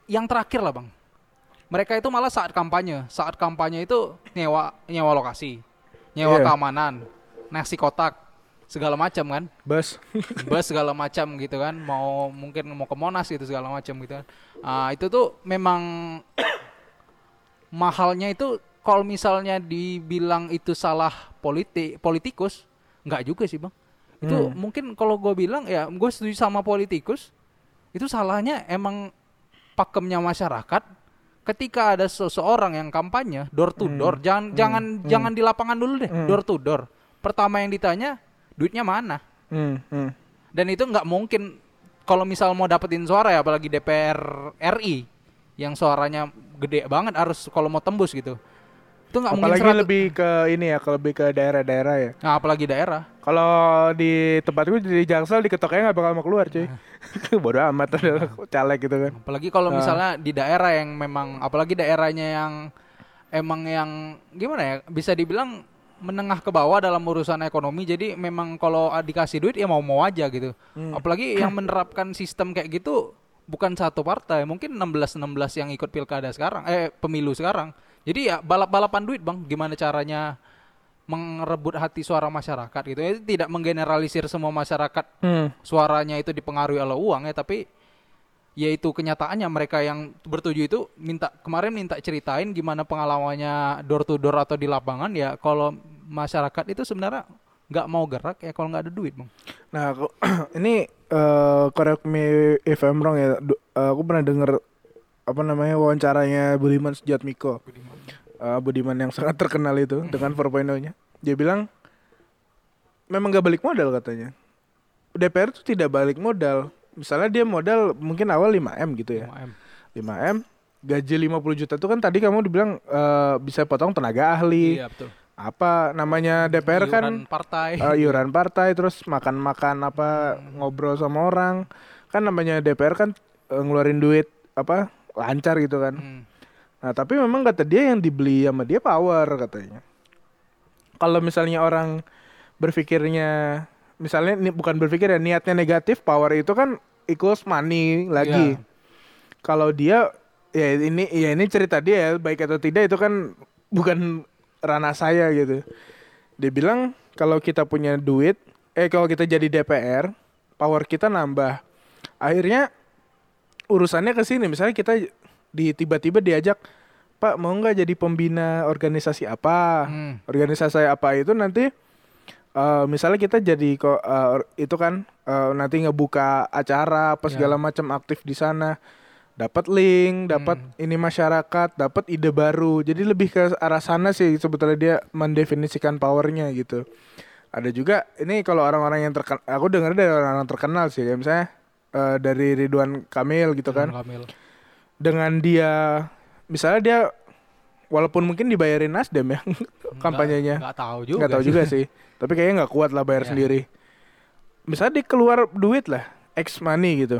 yang terakhir lah bang. Mereka itu malah saat kampanye. Saat kampanye itu nyewa nyewa lokasi nyewa Iya. keamanan nasi kotak segala macam kan? Bas. bus segala macam gitu kan. Mau mungkin mau ke Monas gitu segala macam gitu kan. Ah, itu tuh memang mahalnya itu kalau misalnya dibilang itu salah politik politikus nggak juga sih bang. Itu Hmm. mungkin kalau gue bilang ya gue setuju sama politikus itu salahnya emang pakemnya masyarakat ketika ada seseorang yang kampanye door to door jangan jangan jangan di lapangan dulu deh Hmm. door to door. Pertama yang ditanya duitnya mana? Hmm, hmm. dan itu nggak mungkin kalau misal mau dapetin suara ya apalagi DPR RI yang suaranya gede banget harus kalau mau tembus gitu itu nggak mungkin Apalagi 100 lebih ke ini ya, ke lebih ke daerah-daerah ya. nah, apalagi daerah Kalau di tempatku di Jaksel di ketoknya nggak bakal mau keluar cuy. Bodoh amat ada caleg gitu kan. apalagi kalau Ah. misalnya di daerah yang memang apalagi daerahnya yang emang yang gimana ya bisa dibilang menengah ke bawah dalam urusan ekonomi jadi memang kalau dikasih duit ya mau mau aja gitu Hmm. apalagi yang menerapkan sistem kayak gitu bukan satu partai, mungkin 16 16 yang ikut pilkada sekarang, eh pemilu sekarang. Jadi ya balap-balapan duit, Bang. Gimana caranya merebut hati suara masyarakat gitu. Itu tidak menggeneralisir semua masyarakat Hmm. suaranya itu dipengaruhi oleh uang ya, tapi yaitu kenyataannya mereka yang bertuju itu minta kemarin minta ceritain gimana pengalamannya door to door atau di lapangan ya kalau masyarakat itu sebenarnya nggak mau gerak ya kalau nggak ada duit bang Nah, aku, ini eh correct me if I'm wrong ya. Du- eh, aku pernah denger apa namanya wawancaranya Budiman Sujatmiko. Eh, Budiman yang sangat terkenal itu dengan 4.0-nya. Dia bilang memang gak balik modal katanya. DPR tuh tidak balik modal. Misalnya dia modal mungkin awal 5M gitu ya. 5M. 5M gaji 50 juta itu kan tadi kamu dibilang eh, bisa potong tenaga ahli. iya betul Apa namanya DPR kan Iuran partai eh, iuran partai terus makan-makan apa ngobrol sama orang kan namanya DPR kan eh, ngeluarin duit apa lancar gitu kan Hmm. Nah tapi memang kata dia yang dibeli sama dia power katanya. Kalau misalnya orang berpikirnya misalnya ini bukan berpikir ya niatnya negatif power itu kan equals money lagi. Iya. kalau dia ya ini ya ini cerita dia ya, baik atau tidak itu kan bukan ranah saya gitu. Dia bilang kalau kita punya duit eh kalau kita jadi DPR power kita nambah. Akhirnya urusannya ke sini. Misalnya kita di tiba-tiba diajak Pak mau nggak jadi pembina organisasi apa Hmm. organisasi apa itu nanti eh, misalnya kita jadi kok eh, or- itu kan eh, nanti ngebuka acara apa Ya. segala macam aktif di sana dapat link dapat Hmm. ini masyarakat dapat ide baru jadi lebih ke arah sana sih sebetulnya dia mendefinisikan powernya gitu ada juga ini kalau orang-orang yang terkenal aku dengar dari orang-orang terkenal sih kayak misalnya eh, dari Ridwan Kamil gitu kan Kamil. Dengan dia misalnya dia walaupun mungkin dibayarin Nasdem ya kampanyenya. nggak tahu juga nggak tahu juga sih. Tapi kayaknya nggak kuat lah bayar Iya. sendiri. Misalnya dia keluar duit lah X money gitu.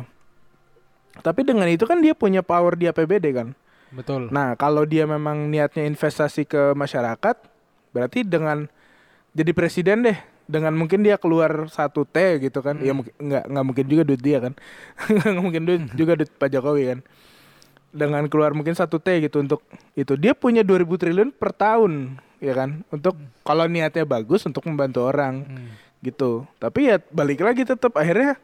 Tapi dengan itu kan dia punya power di APBD kan. Betul. Nah kalau dia memang niatnya investasi ke masyarakat berarti dengan jadi presiden deh. Dengan mungkin dia keluar satu T gitu kan. Ya mungkin nggak nggak mungkin juga duit dia kan. Nggak mungkin duit juga duit Pak Jokowi kan dengan keluar mungkin satu T gitu untuk itu. Dia punya 2000 triliun per tahun ya kan? Untuk kalau niatnya bagus untuk membantu orang Hmm. gitu. Tapi ya balik lagi tetap akhirnya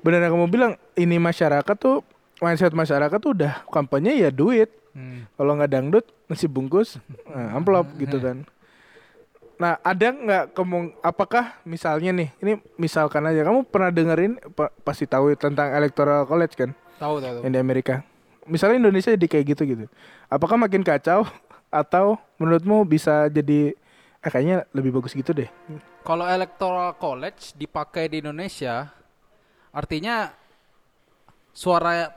benar yang kamu bilang ini masyarakat tuh mindset masyarakat tuh udah kampanye ya duit. Hmm. kalau nggak dangdut nasi bungkus nah, amplop gitu kan. Nah ada nggak kemung apakah misalnya nih ini misalkan aja kamu pernah dengerin pa- pasti tahu tentang electoral college kan? Tahu tahu tahu. yang di Amerika misalnya Indonesia jadi kayak gitu gitu apakah makin kacau atau menurutmu bisa jadi eh, kayaknya lebih bagus gitu deh Kalau electoral college dipakai di Indonesia, artinya suara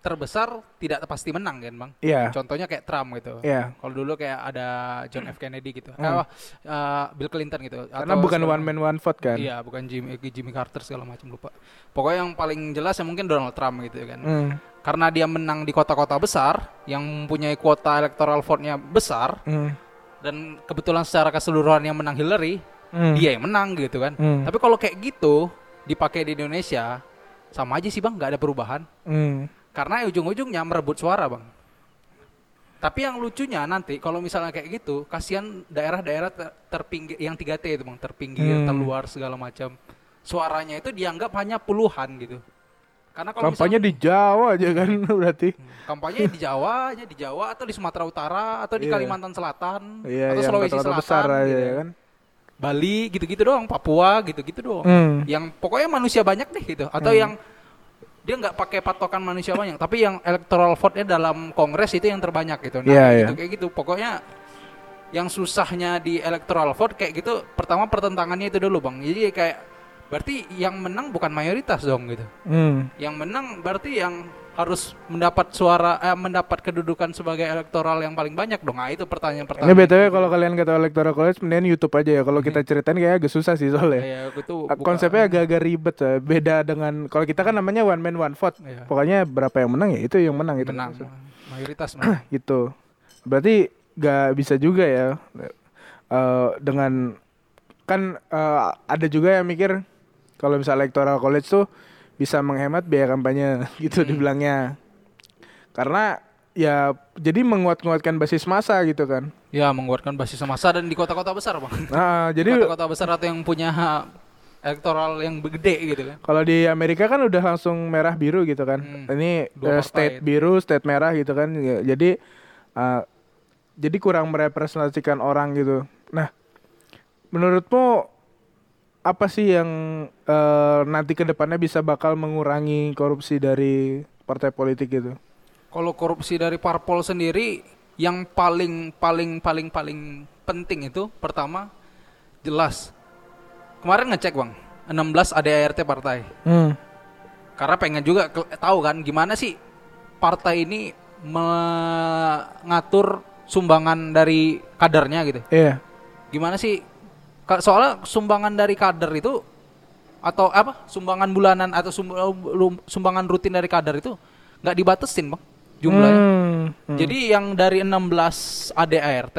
terbesar tidak pasti menang kan bang? Iya Contohnya kayak Trump gitu. iya Kalau dulu kayak ada John F Kennedy gitu, Hmm. Eh, eh, Bill Clinton gitu. karena Atau bukan one man one vote kan Iya, bukan Jimmy Jimmy Carter segala macam lupa. Pokoknya yang paling jelas ya mungkin Donald Trump gitu kan. Hmm, Karena dia menang di kota-kota besar yang mempunyai kuota electoral vote-nya besar hmm, dan kebetulan secara keseluruhan yang menang Hillary, hmm, dia yang menang gitu kan. hmm, Tapi kalau kayak gitu dipakai di Indonesia sama aja sih bang, nggak ada perubahan. hmm. Karena ujung-ujungnya merebut suara bang. Tapi yang lucunya nanti kalau misalnya kayak gitu, kasihan daerah-daerah ter- terpinggir yang 3T itu bang, terpinggir, Hmm. terluar segala macam. Suaranya itu dianggap hanya puluhan gitu. Karena kalau kampanye di Jawa aja kan berarti misalnya, kampanye di Jawa aja di Jawa atau di Sumatera Utara atau di Iya. Kalimantan Selatan iya atau yang Sulawesi Selatan besar aja gitu. ya kan Bali gitu-gitu doang, Papua gitu-gitu doang. hmm. yang pokoknya manusia banyak deh gitu atau Hmm. yang dia nggak pakai patokan manusia banyak tapi yang electoral vote-nya dalam kongres itu yang terbanyak gitu nah Iya, kayak iya. gitu kayak gitu pokoknya yang susahnya di electoral vote kayak gitu pertama pertentangannya itu dulu bang jadi kayak berarti yang menang bukan mayoritas dong gitu Hmm. yang menang berarti yang harus mendapat suara eh, mendapat kedudukan sebagai elektoral yang paling banyak dong nah itu pertanyaan Ini pertanyaan btw kalau kalian kata electoral college mendingan YouTube aja ya. Kalau kita ceritain kayak agak susah sih soalnya. ya, itu Konsepnya agak-agak ribet ya. Beda dengan kalau kita kan namanya one man one vote. Iya. Pokoknya berapa yang menang ya itu yang menang itu. menang mayoritas menang. Gitu. Berarti gak bisa juga ya eh, dengan kan eh, ada juga yang mikir kalau misalnya electoral college tuh bisa menghemat biaya kampanye gitu dibilangnya. Karena ya jadi menguat-nguatkan basis massa gitu kan. Ya menguatkan basis massa dan di kota-kota besar bang. Nah, jadi Kota-kota besar atau yang punya elektoral yang gede gitu kan. kalau di Amerika kan udah langsung merah biru gitu kan. Hmm, Ini eh, state partai. biru, state merah gitu kan. Ya, jadi eh, jadi kurang merepresentasikan orang gitu. Nah, menurutmu apa sih yang eh, nanti ke depannya bisa bakal mengurangi korupsi dari partai politik gitu? Kalau korupsi dari parpol sendiri yang paling paling paling paling penting itu pertama jelas. Kemarin ngecek bang, 16 ADART partai. Hmm. Karena pengen juga tahu kan gimana sih partai ini mengatur sumbangan dari kadernya gitu. Iya. Gimana sih? Soalnya sumbangan dari kader itu atau apa? Sumbangan bulanan atau sumbangan rutin dari kader itu nggak dibatesin bang jumlahnya. Hmm, hmm. Jadi yang dari 16 ADART,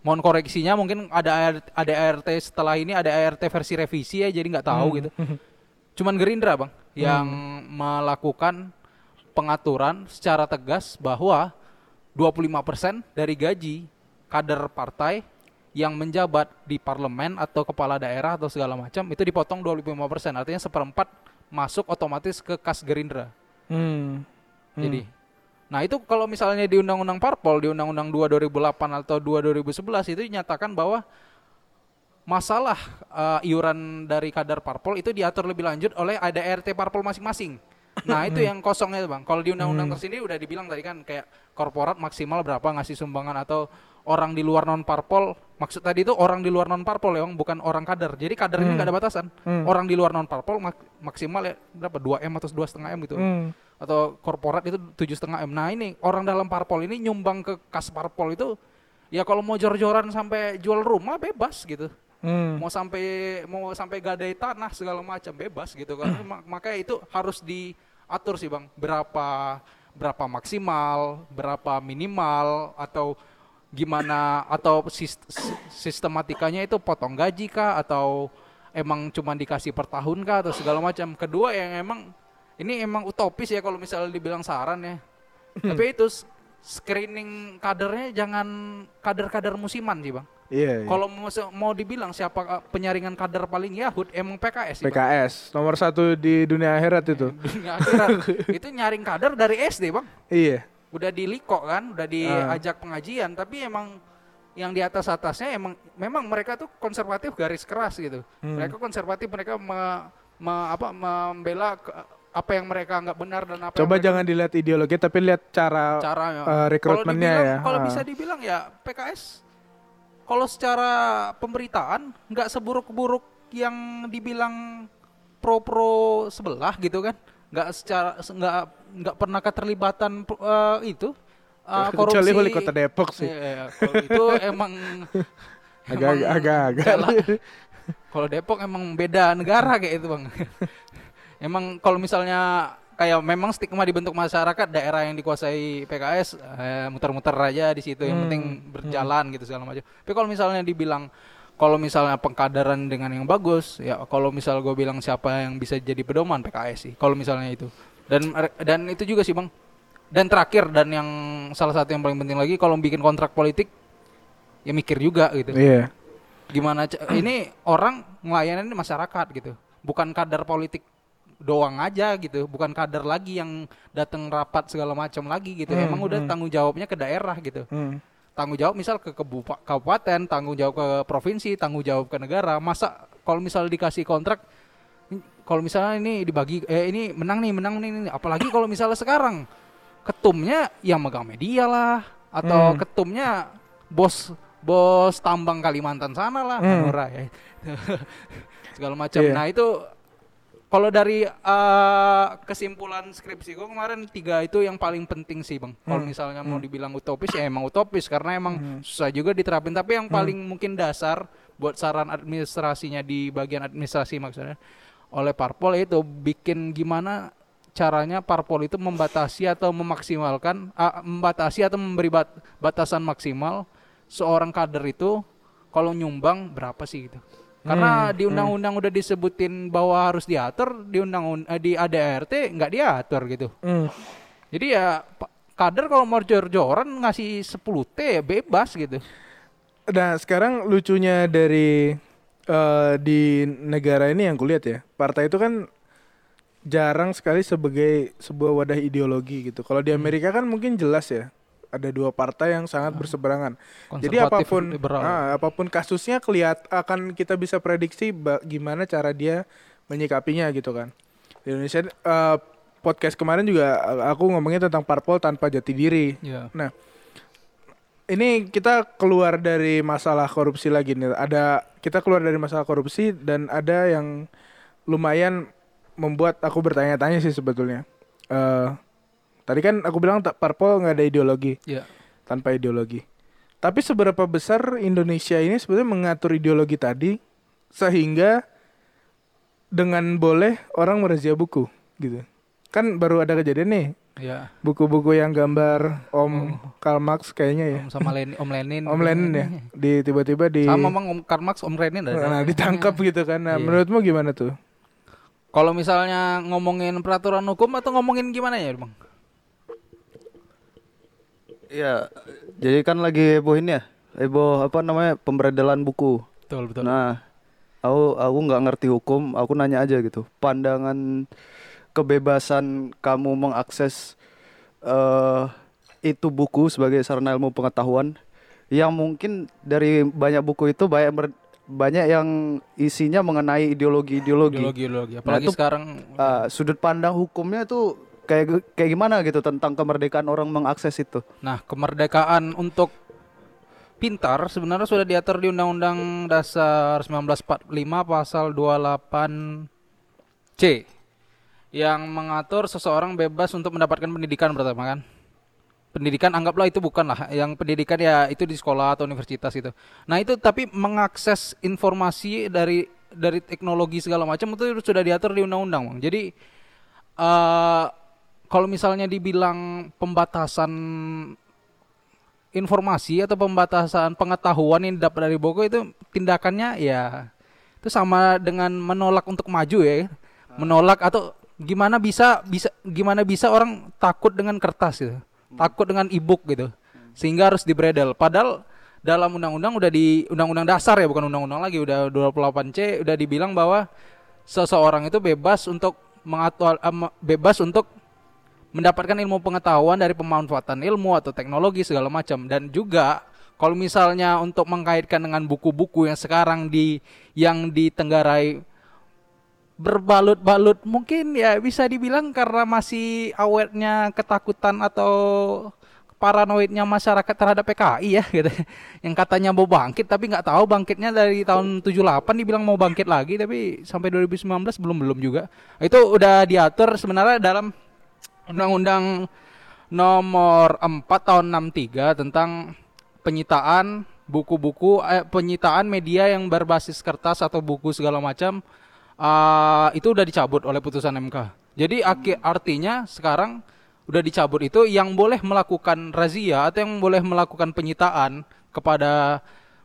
mohon koreksinya mungkin ada ADART setelah ini ada ART versi revisi ya, jadi nggak tahu gitu. Cuman Gerindra bang yang melakukan pengaturan secara tegas bahwa 25% dari gaji kader partai yang menjabat di parlemen atau kepala daerah atau segala macam itu dipotong 25%, artinya seperempat masuk otomatis ke kas Gerindra. Hmm. Jadi, nah itu kalau misalnya di Undang-Undang Parpol, di Undang-Undang 2 2008 atau 2 2011 itu dinyatakan bahwa masalah eh, iuran dari kadar Parpol itu diatur lebih lanjut oleh ADRT Parpol masing-masing. Nah itu yang kosongnya bang. Kalau di Undang-Undang tersendiri udah dibilang tadi kan kayak korporat maksimal berapa ngasih sumbangan atau orang di luar non Parpol. Maksud tadi itu orang di luar non Parpol ya bukan orang kader. Jadi kader ini nggak ada batasan. Hmm. Orang di luar non Parpol mak- maksimal ya berapa 2 m atau 2,5 m gitu Hmm. atau korporat itu tujuh setengah m. Nah ini orang dalam parpol ini nyumbang ke kas parpol itu ya kalau mau jor-joran sampai jual rumah bebas gitu. Hmm. Mau sampai mau sampai gadai tanah segala macam bebas gitu kan. Ma- Makanya itu harus diatur sih bang. Berapa berapa maksimal, berapa minimal atau gimana atau sis- si- sistematikanya itu potong gaji kah atau emang cuma dikasih per tahun kah atau segala macam. Kedua yang emang ini emang utopis ya kalau misalnya dibilang saran ya. Tapi itu screening kadernya jangan kader-kader musiman sih bang. Iya. iya. Kalau mau se- mau dibilang siapa uh, penyaringan kader paling Yahud emang PKS sih. Bang. PKS nomor satu di dunia akhirat itu. Dunia akhirat. itu nyaring kader dari SD bang. Iya. Udah diliko kan, udah diajak pengajian, tapi emang yang di atas atasnya emang memang mereka tuh konservatif garis keras gitu. Hmm. Mereka konservatif, mereka me- me- apa membela ke- apa yang mereka nggak benar dan apa Coba yang mereka jangan dilihat ideologi tapi lihat cara, caranya. eh, Kalau rekrutmennya ya. Kalau Ah. bisa dibilang ya PKS kalau secara pemberitaan nggak seburuk-buruk yang dibilang pro-pro sebelah gitu kan. Nggak secara nggak nggak pernah keterlibatan eh, itu eh, korupsi. Kecuali wali kota Depok sih. Iya, iya. Kalau itu emang Agak emang agak agak. enggak lah. Kalau Depok emang beda negara kayak itu bang. emang kalau misalnya kayak memang stigma dibentuk masyarakat daerah yang dikuasai PKS eh, muter-muter aja di situ yang Hmm, penting berjalan gitu segala macam. Tapi kalau misalnya dibilang kalau misalnya pengkaderan dengan yang bagus ya kalau misal gue bilang siapa yang bisa jadi pedoman PKS sih kalau misalnya itu dan dan itu juga sih bang. Dan terakhir dan yang salah satu yang paling penting lagi kalau bikin kontrak politik ya mikir juga gitu. Iya. gimana ca- ini orang ngelayanin masyarakat gitu. Bukan kader politik doang aja gitu. Bukan kader lagi yang datang rapat segala macam lagi gitu. Hmm, emang udah hmm. tanggung jawabnya ke daerah gitu. Hmm. tanggung jawab misal ke kebupa- kabupaten tanggung jawab ke provinsi tanggung jawab ke negara. Masa kalau misal dikasih kontrak kalau misalnya ini dibagi eh ini menang nih menang nih, nih. apalagi kalau misalnya sekarang ketumnya yang megang media lah atau Hmm. ketumnya bos bos tambang Kalimantan sana lah Hmm. Hanura ya segala macam Iya. nah itu kalau dari eh, kesimpulan skripsi gue kemarin tiga itu yang paling penting sih bang. Kalau Hmm. misalnya mau dibilang utopis ya emang utopis karena emang susah juga diterapin. Tapi yang paling mungkin dasar buat saran administrasinya di bagian administrasi maksudnya oleh parpol itu bikin gimana caranya parpol itu membatasi atau memaksimalkan ah, membatasi atau memberi bat- batasan maksimal seorang kader itu kalau nyumbang berapa sih gitu. Karena di undang-undang udah disebutin bahwa harus diatur, di undang eh, di ADRT nggak diatur gitu. Hmm. Jadi ya kader kalau mau jor-joran ngasih 10 T ya bebas gitu. Nah sekarang lucunya dari eh, di negara ini yang kulihat ya, partai itu kan jarang sekali sebagai sebuah wadah ideologi gitu. Kalau di Amerika kan mungkin jelas ya, ada dua partai yang sangat berseberangan. Jadi apa pun liberal. ah, apa pun kasusnya kelihat akan kita bisa prediksi gimana cara dia menyikapinya gitu kan. Di Indonesia eh, podcast kemarin juga eh, aku ngomongin tentang parpol tanpa jati diri. Iya. Nah, ini kita keluar dari masalah korupsi lagi nih. Ada kita keluar dari masalah korupsi dan ada yang lumayan membuat aku bertanya-tanya sih sebetulnya. Eh tadi kan aku bilang tak parpol nggak ada ideologi, Iya. tanpa ideologi. Tapi seberapa besar Indonesia ini sebenarnya mengatur ideologi tadi sehingga dengan boleh orang merazia buku gitu. Kan baru ada kejadian nih Iya. buku-buku yang gambar Om Karl Marx kayaknya ya. Om sama Lenin, Om Lenin. Om Lenin ya. Di tiba-tiba di Sama Bang Om Karl Marx, Om Lenin ada. nah, ditangkap gitu kan. Nah, Iya. menurutmu gimana tuh? Kalau misalnya ngomongin peraturan hukum atau ngomongin gimana ya, Bang? Iya, jadi kan lagi heboh ini ya, heboh apa namanya pemberedelan buku. Betul, betul. Nah, aku aku nggak ngerti hukum, aku nanya aja gitu. Pandangan kebebasan kamu mengakses eh itu buku sebagai sarana ilmu pengetahuan yang mungkin dari banyak buku itu banyak ber- banyak yang isinya mengenai ideologi-ideologi. ideologi, ideologi. Apalagi itu- sekarang Ah, sudut pandang hukumnya tuh kayak kayak gimana gitu tentang kemerdekaan orang mengakses itu. Nah, kemerdekaan untuk pintar sebenarnya sudah diatur di Undang-Undang Dasar 1945 pasal 28C yang mengatur seseorang bebas untuk mendapatkan pendidikan pertama kan. Pendidikan anggaplah itu bukan lah, yang pendidikan ya itu di sekolah atau universitas itu. Nah, itu tapi mengakses informasi dari dari teknologi segala macam itu sudah diatur di undang-undang, Bang. Jadi eh kalau misalnya dibilang pembatasan informasi atau pembatasan pengetahuan yang didapat dari buku itu tindakannya ya itu sama dengan menolak untuk maju ya menolak atau gimana bisa bisa gimana bisa orang takut dengan kertas gitu? Takut dengan e-book gitu. Sehingga harus dibredel. Padahal dalam undang-undang udah di undang-undang dasar ya bukan undang-undang lagi udah 28C udah dibilang bahwa seseorang itu bebas untuk mengatur me- bebas untuk mendapatkan ilmu pengetahuan dari pemanfaatan ilmu atau teknologi segala macam. Dan juga kalau misalnya untuk mengkaitkan dengan buku-buku yang sekarang di yang ditenggarai berbalut-balut mungkin ya bisa dibilang karena masih awetnya ketakutan atau paranoidnya masyarakat terhadap PKI ya gitu. Yang katanya mau bangkit tapi nggak tahu bangkitnya dari tahun 78 dibilang mau bangkit lagi tapi sampai 2019 belum belum juga. Itu udah diatur sebenarnya dalam Undang-Undang nomor 4 tahun 63 tentang penyitaan buku-buku eh, penyitaan media yang berbasis kertas atau buku segala macam ah, itu udah dicabut oleh putusan MK. Jadi aki- artinya sekarang udah dicabut itu yang boleh melakukan razia atau yang boleh melakukan penyitaan kepada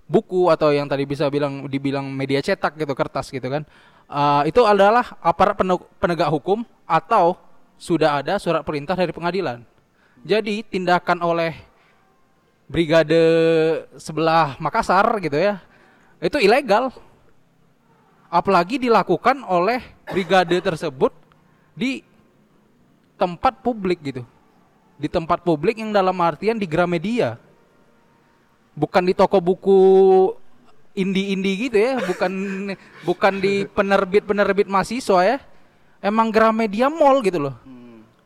buku atau yang tadi bisa bilang dibilang media cetak gitu kertas gitu kan ah, itu adalah aparat pene- penegak hukum atau sudah ada surat perintah dari pengadilan. Jadi tindakan oleh brigade sebelah Makassar gitu ya. Itu ilegal. Apalagi dilakukan oleh brigade tersebut di tempat publik gitu. Di tempat publik yang dalam artian di Gramedia. Bukan di toko buku indie-indie gitu ya, bukan bukan di penerbit-penerbit mahasiswa ya. Emang Gramedia Mall gitu loh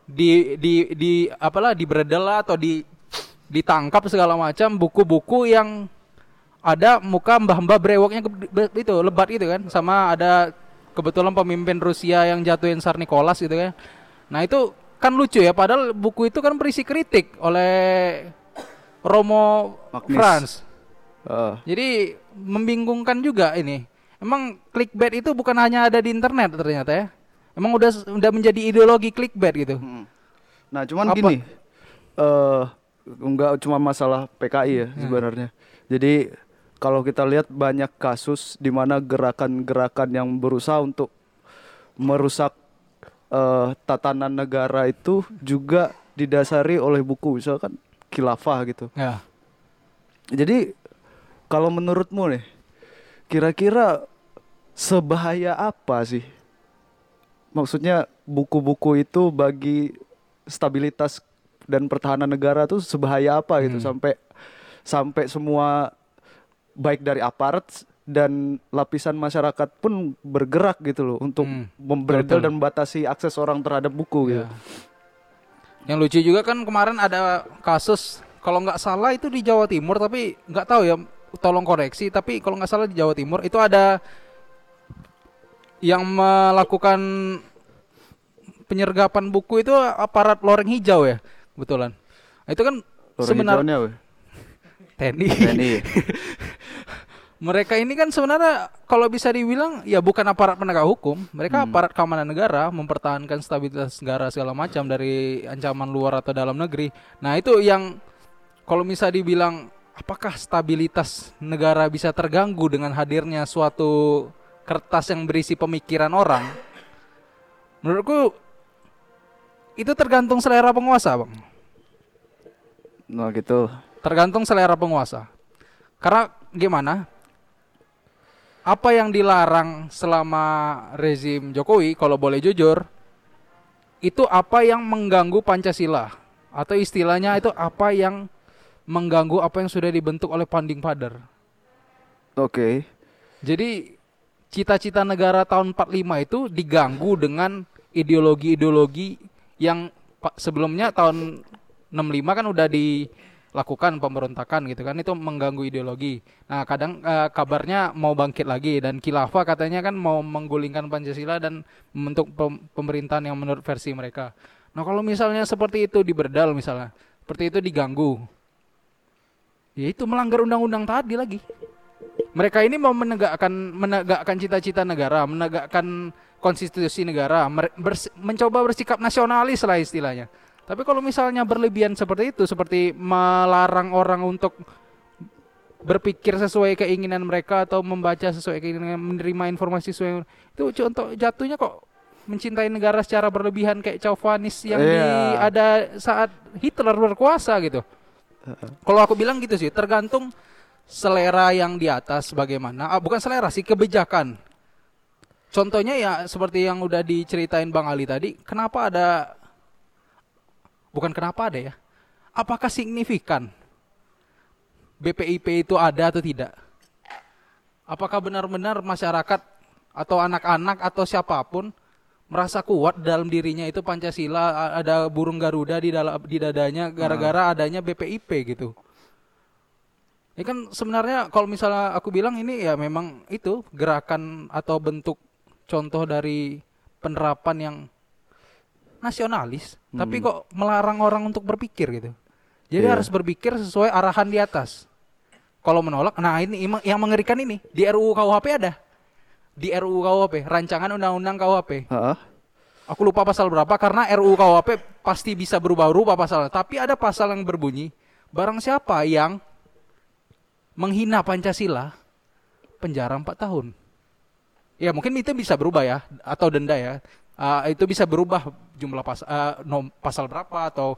di di di apalah di lah atau di ditangkap segala macam buku-buku yang ada muka mbah-mbah brewoknya itu lebat gitu kan sama ada kebetulan pemimpin Rusia yang jatuhin Tsar Nicholas gitu kan nah itu kan lucu ya padahal buku itu kan berisi kritik oleh Romo Magnis. Franz Ah, jadi membingungkan juga ini. Emang clickbait itu bukan hanya ada di internet ternyata ya. Emang udah udah menjadi ideologi clickbait gitu. mm. Nah, cuman Apa? gini, eh nggak cuma masalah PKI ya sebenarnya. Jadi kalau kita lihat banyak kasus di mana gerakan-gerakan yang berusaha untuk merusak eh, tatanan negara itu juga didasari oleh buku misalkan khilafah gitu. Ya. Jadi kalau menurutmu nih, kira-kira sebahaya apa sih? Maksudnya buku-buku itu bagi stabilitas dan pertahanan negara tuh sebahaya apa gitu Hmm. sampai sampai semua baik dari aparat dan lapisan masyarakat pun bergerak gitu loh untuk Hmm, memberedel betul. dan membatasi akses orang terhadap buku gitu. Ya. Yang lucu juga kan kemarin ada kasus kalau nggak salah itu di Jawa Timur tapi nggak tahu ya tolong koreksi tapi kalau nggak salah di Jawa Timur itu ada yang melakukan penyergapan buku itu aparat loreng hijau ya kebetulan itu kan Loreng sebenarnya. TNI TNI. mereka ini kan sebenarnya kalau bisa dibilang ya bukan aparat penegak hukum, mereka Hmm. aparat keamanan negara, mempertahankan stabilitas negara segala macam dari ancaman luar atau dalam negeri. Nah, itu yang kalau bisa dibilang apakah stabilitas negara bisa terganggu dengan hadirnya suatu kertas yang berisi pemikiran orang? Menurutku itu tergantung selera penguasa, Bang. Nah gitu. Tergantung selera penguasa. Karena gimana? Apa yang dilarang selama rezim Jokowi kalau boleh jujur itu apa yang mengganggu Pancasila atau istilahnya itu apa yang mengganggu apa yang sudah dibentuk oleh Panding Padar. Oke. Jadi cita-cita negara tahun 45 itu diganggu dengan ideologi-ideologi yang sebelumnya tahun 65 kan udah dilakukan pemberontakan gitu kan itu mengganggu ideologi. Nah, kadang eh, kabarnya mau bangkit lagi dan khilafah katanya kan mau menggulingkan Pancasila dan membentuk pem- pemerintahan yang menurut versi mereka. Nah, kalau misalnya seperti itu diberdal misalnya, seperti itu diganggu. Ya itu melanggar undang-undang tadi lagi mereka ini mau menegakkan menegakkan cita-cita negara, menegakkan konstitusi negara, mencoba bersikap nasionalis lah istilahnya. Tapi kalau misalnya berlebihan seperti itu, seperti melarang orang untuk berpikir sesuai keinginan mereka atau membaca sesuai keinginan, menerima informasi sesuai itu contoh jatuhnya kok mencintai negara secara berlebihan kayak chauvinis yang di Iya. ada saat Hitler berkuasa gitu. Kalau aku bilang gitu sih, tergantung selera yang di atas bagaimana. Ah, bukan selera sih, kebijakan. Contohnya ya seperti yang udah diceritain Bang Ali tadi, kenapa ada bukan kenapa ada ya? Apakah signifikan BPIP itu ada atau tidak? Apakah benar-benar masyarakat atau anak-anak atau siapa pun merasa kuat dalam dirinya itu Pancasila ada burung Garuda di dalam di dadanya gara-gara adanya BPIP gitu. Ya kan sebenarnya kalau misalnya aku bilang ini ya memang itu gerakan atau bentuk contoh dari penerapan yang nasionalis, tapi Hmm. kok melarang orang untuk berpikir gitu. Jadi Iya. harus berpikir sesuai arahan di atas. Kalau menolak, nah ini yang mengerikan ini di RUU KUHP ada. Di RUU KUHP, rancangan undang-undang KUHP. Heeh. Aku lupa pasal berapa karena RUU KUHP pasti bisa berubah-ubah pasalnya. Tapi ada pasal yang berbunyi, barang siapa yang menghina Pancasila, penjara 4 tahun. Ya mungkin itu bisa berubah ya, atau denda ya. Ah, itu bisa berubah jumlah pas, ah, nom- pasal berapa atau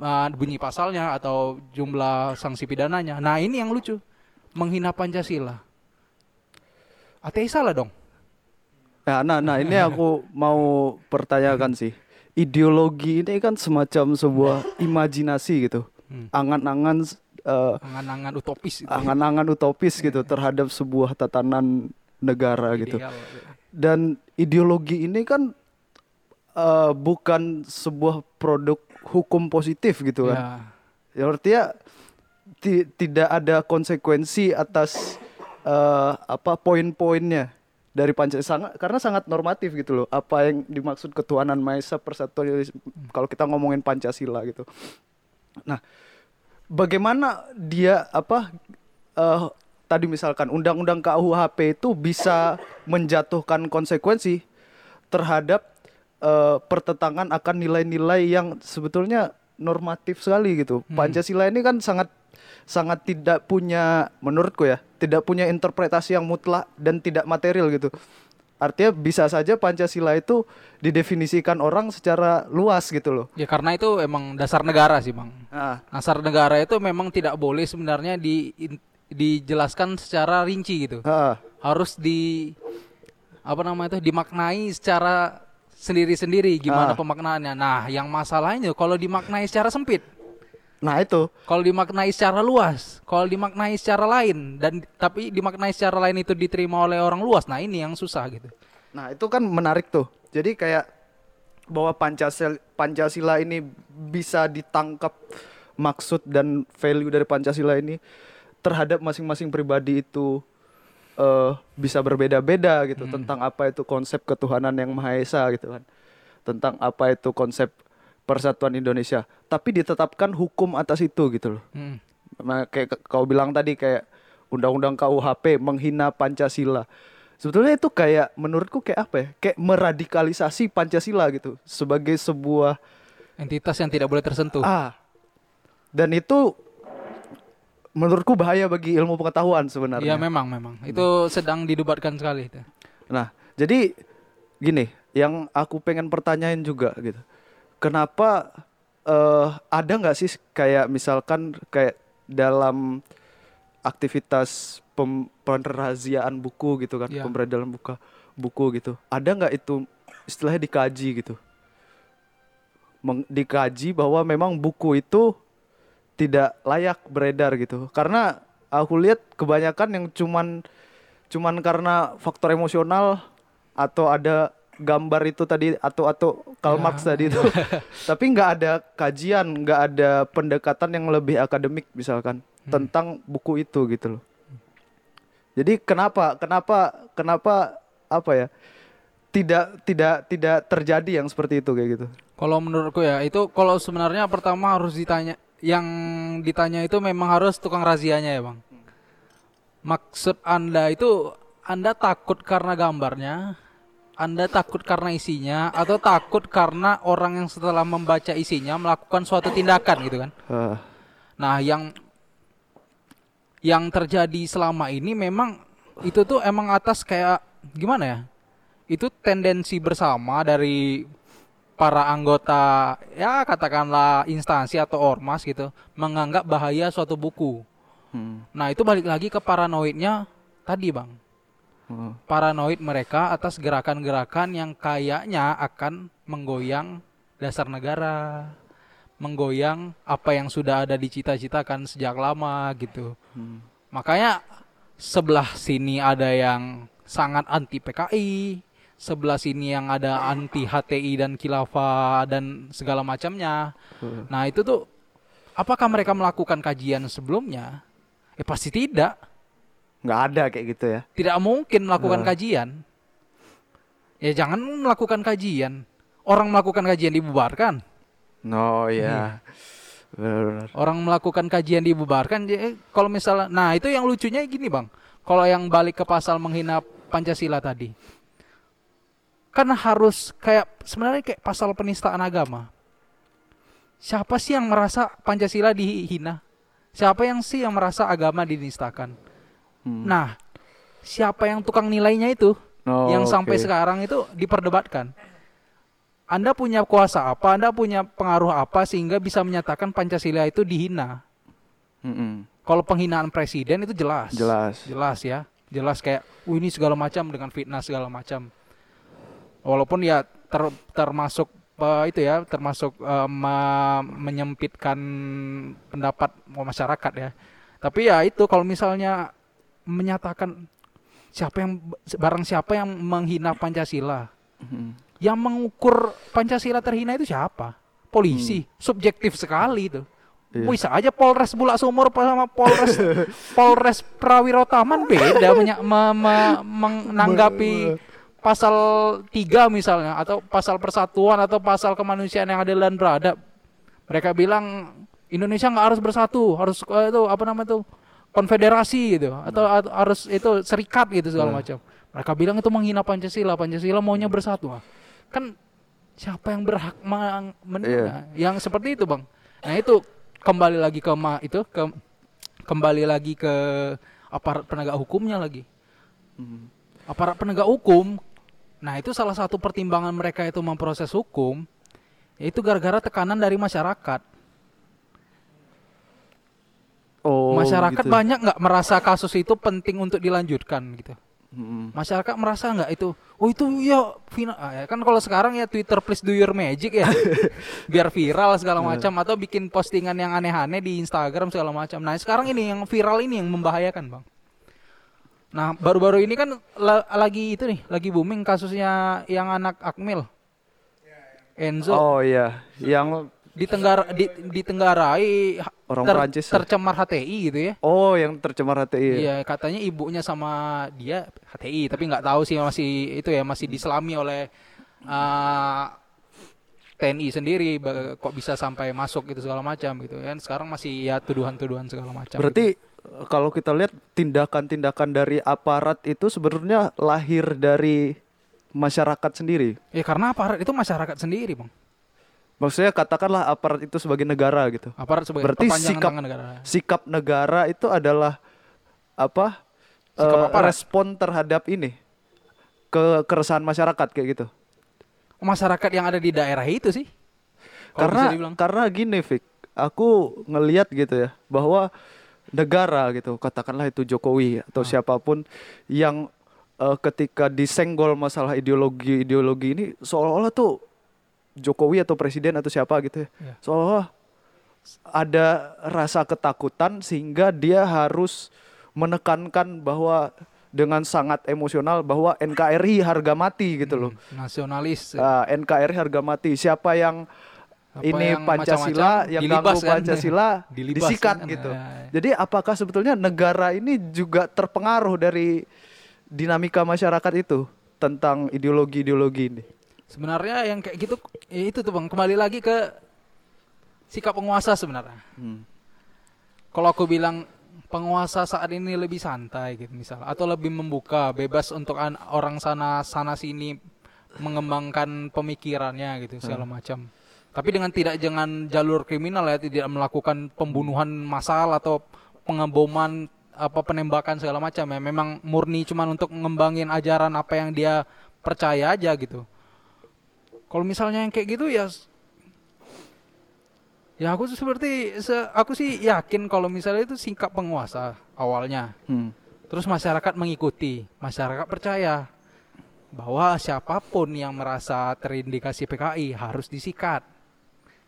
ah, bunyi pasalnya atau jumlah sanksi pidananya. Nah ini yang lucu, menghina Pancasila. Ateis salah dong. Ya, nah, nah ini aku mau pertanyakan sih. Ideologi ini kan semacam sebuah imajinasi gitu. Hmm. Angan-angan eh, Angan-angan utopis itu. angan-angan utopis gitu terhadap sebuah tatanan negara gitu. Ideal. Dan ideologi ini kan eh, bukan sebuah produk hukum positif gitu kan. Ya. Ya artinya ti- tidak ada konsekuensi atas eh, apa poin-poinnya dari Pancasila sangat karena sangat normatif gitu loh. Apa yang dimaksud ketuhanan Maha Esa persatuan kalau kita ngomongin Pancasila gitu. Nah, bagaimana dia apa eh, tadi misalkan undang-undang KUHP itu bisa menjatuhkan konsekuensi terhadap eh, pertentangan akan nilai-nilai yang sebetulnya normatif sekali gitu. Hmm. Pancasila ini kan sangat sangat tidak punya menurutku ya, tidak punya interpretasi yang mutlak dan tidak material gitu. Artinya bisa saja Pancasila itu didefinisikan orang secara luas gitu loh. Ya karena itu emang dasar negara sih bang. Nah, Dasar negara itu memang tidak boleh sebenarnya di dijelaskan secara rinci gitu. ah, Harus di apa namanya itu dimaknai secara sendiri-sendiri gimana Ah. pemaknaannya. Nah, yang masalahnya kalau dimaknai secara sempit, nah itu. kalau dimaknai secara luas, kalau dimaknai secara lain dan tapi dimaknai secara lain itu diterima oleh orang luas. Nah, ini yang susah gitu. Nah, itu kan menarik tuh. Jadi kayak bahwa Pancasila Pancasila ini bisa ditangkap maksud dan value dari Pancasila ini terhadap masing-masing pribadi itu eh bisa berbeda-beda gitu tentang apa itu konsep ketuhanan yang maha esa gitu kan. Tentang apa itu konsep persatuan Indonesia. Tapi ditetapkan hukum atas itu gitu loh. Hmm. Nah, kayak kau bilang tadi kayak undang-undang KUHP menghina Pancasila. Sebetulnya itu kayak menurutku kayak apa ya? Kayak meradikalisasi Pancasila gitu sebagai sebuah Entitas yang tidak boleh tersentuh. ah. Dan itu menurutku bahaya bagi ilmu pengetahuan sebenarnya. Iya memang memang. Itu sedang didebatkan sekali itu. Nah, jadi gini, yang aku pengen pertanyain juga gitu. Kenapa eh ada nggak sih kayak misalkan kayak dalam aktivitas pem, penraziaan buku gitu kan, Iya. pemberedalan buka buku gitu. Ada nggak itu istilahnya dikaji gitu? Meng- dikaji bahwa memang buku itu tidak layak beredar gitu. Karena aku lihat kebanyakan yang cuman cuman karena faktor emosional atau ada gambar itu tadi atau atau Karl Ya. Marx tadi itu tapi nggak ada kajian nggak ada pendekatan yang lebih akademik misalkan Hmm. tentang buku itu gitu loh jadi kenapa kenapa kenapa apa ya tidak tidak tidak terjadi yang seperti itu kayak gitu Kalau menurutku ya itu kalau sebenarnya pertama harus ditanya yang ditanya itu memang harus tukang razianya ya bang. Maksud anda itu anda takut karena gambarnya, anda takut karena isinya, atau takut karena orang yang setelah membaca isinya melakukan suatu tindakan gitu kan? Ah, Nah, yang yang terjadi selama ini memang itu tuh emang atas kayak gimana ya? Itu tendensi bersama dari para anggota ya katakanlah instansi atau ormas gitu menganggap bahaya suatu buku. hmm, Nah, itu balik lagi ke paranoidnya tadi, Bang. hmm. Paranoid mereka atas gerakan-gerakan yang kayaknya akan menggoyang dasar negara, menggoyang apa yang sudah ada dicita-citakan sejak lama gitu. Hmm. Makanya sebelah sini ada yang sangat anti PKI, sebelah sini yang ada anti HTI dan khilafah dan segala macamnya. Hmm. Nah, itu tuh apakah mereka melakukan kajian sebelumnya? Eh pasti tidak. nggak ada kayak gitu ya Tidak mungkin melakukan Nah. kajian. Ya jangan melakukan kajian. Orang melakukan kajian dibubarkan. no ya benar Orang melakukan kajian dibubarkan. ya, kalau misalnya, nah itu yang lucunya gini bang. Kalau yang balik ke pasal menghina Pancasila tadi, kan harus kayak sebenarnya kayak pasal penistaan agama. Siapa sih yang merasa Pancasila dihina? Siapa yang sih yang merasa agama dinistakan? Hmm. Nah, siapa yang tukang nilainya itu? Oh, yang sampai sekarang itu diperdebatkan. Anda punya kuasa apa? Anda punya pengaruh apa sehingga bisa menyatakan Pancasila itu dihina? Mm-mm. Kalau penghinaan presiden itu jelas. jelas Jelas ya. Jelas kayak, "Uh, ini segala macam dengan fitnah segala macam." Walaupun ya ter- termasuk eh, itu ya, termasuk eh, me- menyempitkan pendapat masyarakat ya. Tapi ya itu kalau misalnya menyatakan siapa yang barang siapa yang menghina Pancasila, Mm-mm. yang mengukur Pancasila terhina itu siapa? Polisi. Subjektif sekali itu. Iya. Bisa aja Polres Bulak Sumur sama Polres Polres Prawiro Taman beda menya- me- me- menanggapi pasal 3 misalnya atau pasal persatuan atau pasal kemanusiaan yang adil dan beradab. Mereka bilang Indonesia nggak harus bersatu, harus eh, itu apa namanya itu konfederasi gitu atau atau harus itu serikat gitu segala Hmm. macam. Mereka bilang itu menghina Pancasila, Pancasila maunya bersatu. Ah, Kan siapa yang berhak meng- men- Iya. nah, yang seperti itu, Bang. Nah, itu kembali lagi ke ma itu ke kembali lagi ke aparat penegak hukumnya lagi. Hmm. Aparat penegak hukum, nah itu salah satu pertimbangan mereka itu memproses hukum, yaitu gara-gara tekanan dari masyarakat. Oh, masyarakat gitu. banyak nggak merasa kasus itu penting untuk dilanjutkan gitu. Hmm. Masyarakat merasa nggak itu, oh itu ya final, ah, ya kan kalau sekarang ya Twitter please do your magic ya, biar viral segala macam atau bikin postingan yang aneh-aneh di Instagram segala macam. Nah sekarang ini yang viral ini yang membahayakan bang. Nah baru-baru ini kan la- lagi itu nih, lagi booming kasusnya yang anak Akmil, Enzo Oh iya, yang ditenggar di, ditenggarai ha- Orang ter- Prancis ya? tercemar HTI gitu ya. oh yang tercemar HTI. Iya, katanya ibunya sama dia HTI, tapi nggak tahu sih masih itu ya masih diselami oleh uh, TNI sendiri kok bisa sampai masuk gitu segala macam gitu kan. Sekarang masih ya tuduhan-tuduhan segala macam. Berarti eh, kalau kita lihat tindakan-tindakan dari aparat itu sebenarnya lahir dari masyarakat sendiri. Ya karena aparat itu masyarakat sendiri, Bang. Maksudnya katakanlah aparat itu sebagai negara gitu. Aparat sebagai Berarti sikap negara. sikap negara itu adalah apa? Sikap aparat. respon terhadap ini ke keresahan masyarakat kayak gitu. Masyarakat yang ada di daerah itu sih. Karena karena gini Fik, aku ngelihat gitu ya bahwa negara gitu katakanlah itu Jokowi atau Ah. siapa pun yang eh, ketika disenggol masalah ideologi ideologi ini seolah-olah tuh Jokowi atau presiden atau siapa gitu ya Ya. seolah ada rasa ketakutan sehingga dia harus menekankan bahwa dengan sangat emosional bahwa NKRI harga mati gitu loh. Hmm, nasionalis. Ah, NKRI harga mati. Siapa yang Apa ini yang Pancasila macam-macam yang dilibas ganggu kan? Pancasila Dilibas disikat kan? gitu. Ya, ya. Jadi apakah sebetulnya negara ini juga terpengaruh dari dinamika masyarakat itu tentang ideologi-ideologi ini? Sebenarnya yang kayak gitu ya itu tuh Bang, kembali lagi ke sikap penguasa sebenarnya. Hmm. Kalau aku bilang penguasa saat ini lebih santai gitu misal atau lebih membuka, bebas untuk an- orang sana sana sini mengembangkan pemikirannya gitu segala macam. Tapi dengan tidak jangan jalur kriminal ya, tidak melakukan pembunuhan massal atau pengeboman apa penembakan segala macam ya. Memang murni cuman untuk ngembangin ajaran apa yang dia percaya aja gitu. Kalau misalnya yang kayak gitu ya Ya aku tuh seperti se- aku sih yakin kalau misalnya itu sikap penguasa awalnya. Hmm. Terus masyarakat mengikuti, masyarakat percaya bahwa siapa pun yang merasa terindikasi PKI harus disikat.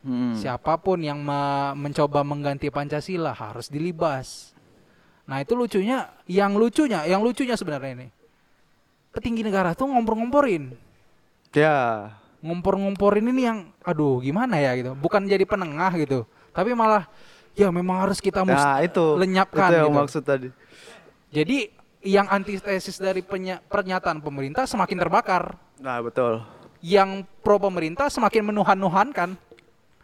Hmm. Siapa pun yang me- mencoba mengganti Pancasila harus dilibas. Nah, itu lucunya, yang lucunya, yang lucunya sebenarnya ini. Petinggi negara tuh ngompor-ngomporin. Ya. ngompor-ngomporin ini yang aduh gimana ya gitu bukan jadi penengah gitu tapi malah ya memang harus kita Nah, itu lenyapkan itu yang gitu. maksud tadi. jadi yang antitesis dari pernyataan pemerintah semakin terbakar Nah, betul. yang pro pemerintah semakin menuhan-nuhankan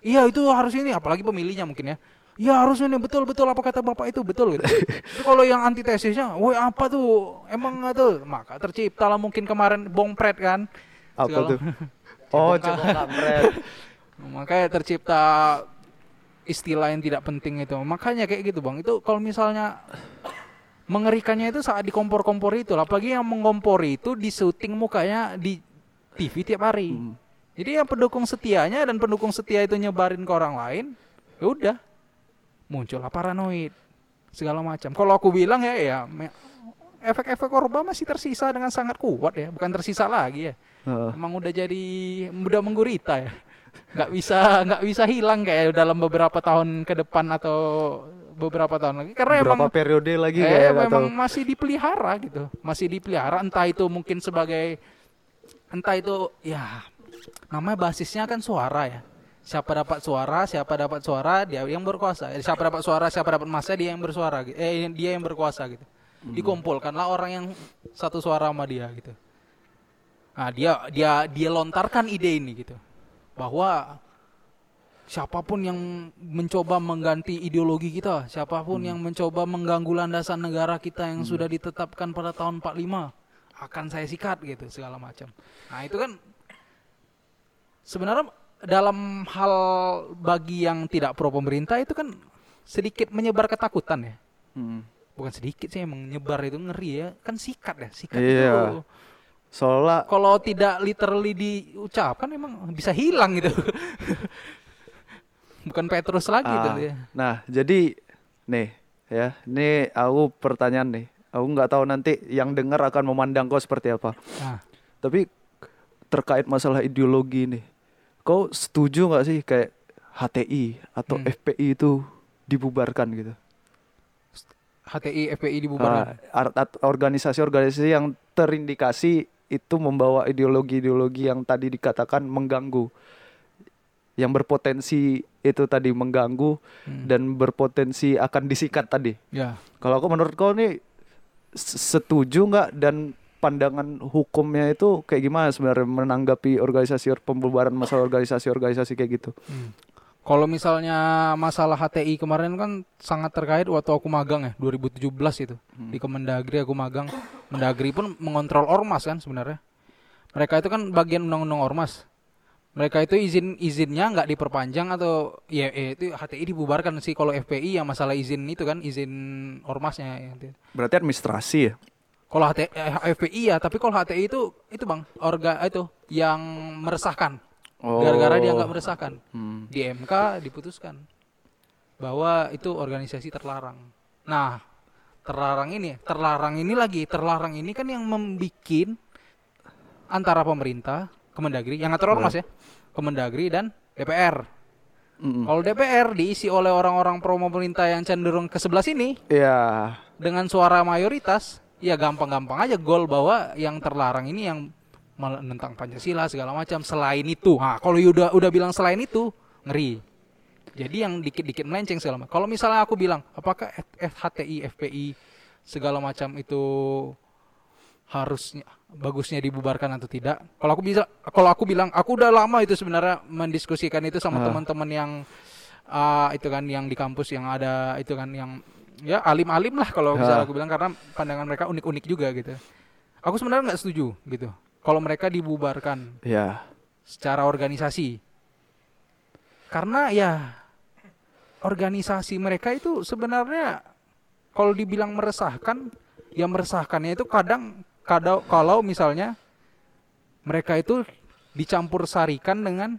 iya itu harus ini apalagi pemilihnya mungkin ya Ya harus ini betul betul apa kata bapak itu betul gitu. Kalau yang antitesisnya, woi apa tuh emang itu maka terciptalah mungkin kemarin bongpret kan. Apa Segala- tuh? Oh, kampret. Makanya tercipta istilah yang tidak penting itu. Makanya kayak gitu bang. Itu kalau misalnya mengerikannya itu saat dikompor-kompor itu. Apalagi yang mengompor itu di syuting mukanya di TV tiap hari. Hmm. Jadi yang pendukung setianya dan pendukung setia itu nyebarin ke orang lain, ya udah muncullah paranoid segala macam. Kalau aku bilang ya ya efek-efek korban masih tersisa dengan sangat kuat ya, bukan tersisa lagi ya. Heeh. Emang udah jadi udah menggurita ya. Nggak bisa nggak bisa hilang kayak dalam beberapa tahun ke depan atau beberapa tahun lagi karena Berapa emang periode lagi eh, kayak memang tahu. masih dipelihara gitu. Masih dipelihara entah itu mungkin sebagai entah itu ya namanya basisnya kan suara ya. Siapa dapat suara, siapa dapat suara, dia yang berkuasa. Eh, Siapa dapat suara, siapa dapat masa, dia yang bersuara gitu. Eh dia yang berkuasa gitu. Dikumpulkanlah orang yang satu suara sama dia gitu. Nah, dia dia dia lontarkan ide ini gitu. Bahwa siapa pun yang mencoba mengganti ideologi kita, siapa pun yang mencoba mengganggu landasan negara kita yang sudah ditetapkan pada tahun 45 akan saya sikat gitu segala macam. Nah, itu kan sebenarnya dalam hal bagi yang tidak pro pemerintah itu kan sedikit menyebar ketakutan ya. Hmm. Bukan sedikit sih emang nyebar itu ngeri ya. Kan sikat ya, sikat Iya. itu. Soalnya Kalau tidak literally diucapkan emang bisa hilang gitu. Bukan Petrus lagi Ah, tuh ya. Nah, jadi nih ya, ini aku pertanyaan nih. Aku nggak tahu nanti yang dengar akan memandang kau seperti apa. Nah, Tapi terkait masalah ideologi nih, kau setuju nggak sih kayak HTI atau Hmm. FPI itu dibubarkan gitu? HTI FPI dibubarkan. Art- organisasi-organisasi yang terindikasi itu membawa ideologi-ideologi yang tadi dikatakan mengganggu, yang berpotensi itu tadi mengganggu Hmm. dan berpotensi akan disikat tadi. Ya. Kalau aku menurut kau nih setuju nggak dan pandangan hukumnya itu kayak gimana sebenarnya menanggapi organisasi pembubaran masalah organisasi-organisasi kayak gitu? Hmm. Kalau misalnya masalah HTI kemarin kan sangat terkait waktu aku magang ya 2017 itu di Kemendagri aku magang. Mendagri pun mengontrol ormas kan sebenarnya. Mereka itu kan bagian undang-undang ormas. Mereka itu izin izinnya nggak diperpanjang atau ya eh, itu HTI dibubarkan sih kalau FPI yang masalah izin itu kan izin ormasnya. ya. Berarti administrasi ya? Kalau HTI eh, FPI ya, tapi kalau HTI itu itu bang orga itu yang meresahkan. Gara-gara dia nggak meresahkan Hmm. di MK diputuskan bahwa itu organisasi terlarang. Nah, terlarang ini, terlarang ini lagi, terlarang ini kan yang membikin antara pemerintah, Kemendagri, yang ngatur ormas ya, Kemendagri dan DPR. Mm-mm. Kalau DPR diisi oleh orang-orang pro pemerintah yang cenderung ke sebelah sini Iya. dengan suara mayoritas, ya gampang-gampang aja gol bahwa yang terlarang ini yang menentang Pancasila segala macam. Selain itu, nah kalau udah udah bilang selain itu ngeri. Jadi yang dikit-dikit melenceng segala macam. Kalau misalnya aku bilang, apakah HTI, FPI segala macam itu harusnya bagusnya dibubarkan atau tidak? Kalau aku bisa, kalau aku bilang, aku udah lama itu sebenarnya mendiskusikan itu sama Ah. teman-teman yang ah, itu kan yang di kampus yang ada itu kan yang ya alim-alim lah kalau bisa Ah. aku bilang karena pandangan mereka unik-unik juga gitu. Aku sebenarnya nggak setuju gitu. Kalau mereka dibubarkan Ya. secara organisasi. Karena ya organisasi mereka itu sebenarnya kalau dibilang meresahkan, ya meresahkannya itu kadang kadang kalau misalnya mereka itu dicampur sarikan dengan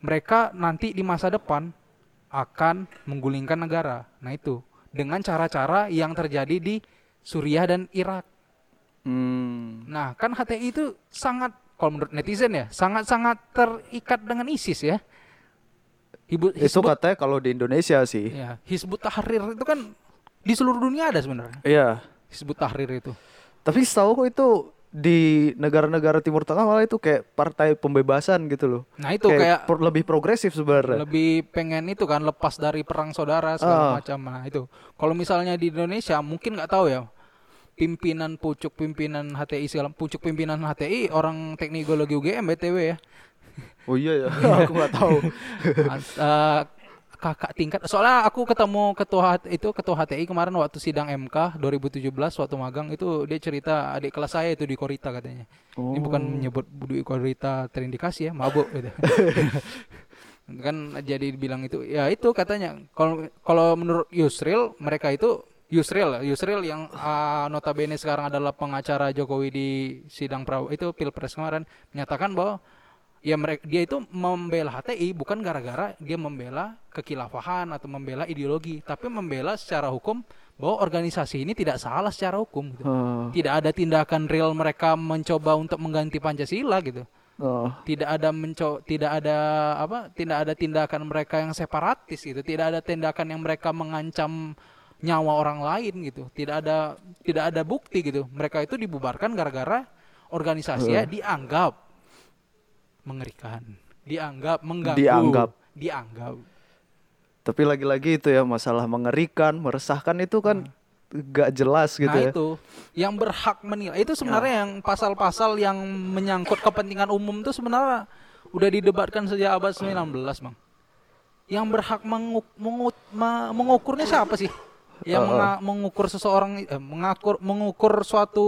mereka nanti di masa depan akan menggulingkan negara. Nah itu dengan cara-cara yang terjadi di Suriah dan Irak. Hmm. Nah, kan HTI itu sangat kalau menurut netizen ya, sangat-sangat terikat dengan ISIS ya. Ibu Itu katanya kalau di Indonesia sih. ya, Hizbut Tahrir itu kan di seluruh dunia ada sebenarnya. Iya. Hizbut Tahrir itu. Tapi setahu itu di negara-negara Timur Tengah malah itu kayak partai pembebasan gitu loh. Nah, itu kayak, pro- lebih progresif sebenarnya. lebih pengen itu kan lepas dari perang saudara segala Ah. macam. Nah, itu. Kalau misalnya di Indonesia mungkin nggak tahu ya. Pimpinan pucuk pimpinan HTI segala pucuk pimpinan HTI orang teknikologi UGM BTW ya. Oh iya ya, aku nggak tahu. As- eh, kakak tingkat. Soalnya aku ketemu ketua itu ketua HTI kemarin waktu sidang MK 2017 waktu magang itu dia cerita adik kelas saya itu di Korita katanya. Ini bukan Oh. menyebut di Korita terindikasi ya mabuk gitu. Kan jadi bilang itu. Ya itu katanya kalau kalau menurut Yusril mereka itu Yusril Yusril yang ah, notabene sekarang adalah pengacara Jokowi di sidang pra itu pilpres kemarin menyatakan bahwa ya mereka dia itu membela HTI bukan gara-gara dia membela kekilafahan atau membela ideologi tapi membela secara hukum bahwa organisasi ini tidak salah secara hukum gitu. Oh. tidak ada tindakan real mereka mencoba untuk mengganti Pancasila gitu Oh. tidak ada menco tidak ada apa tidak ada tindakan mereka yang separatis gitu tidak ada tindakan yang mereka mengancam nyawa orang lain gitu tidak ada tidak ada bukti gitu mereka itu dibubarkan gara-gara organisasinya dianggap mengerikan dianggap mengganggu Dianggap. dianggap. Tapi lagi-lagi itu ya masalah mengerikan, meresahkan itu kan gak jelas gitu nah ya. itu yang berhak menilai itu sebenarnya yang pasal-pasal yang menyangkut kepentingan umum itu sebenarnya udah didebatkan sejak abad 19 bang. Yang berhak mengu- mengu- mengukurnya siapa sih? Yang menga- mengukur seseorang eh, mengakur mengukur suatu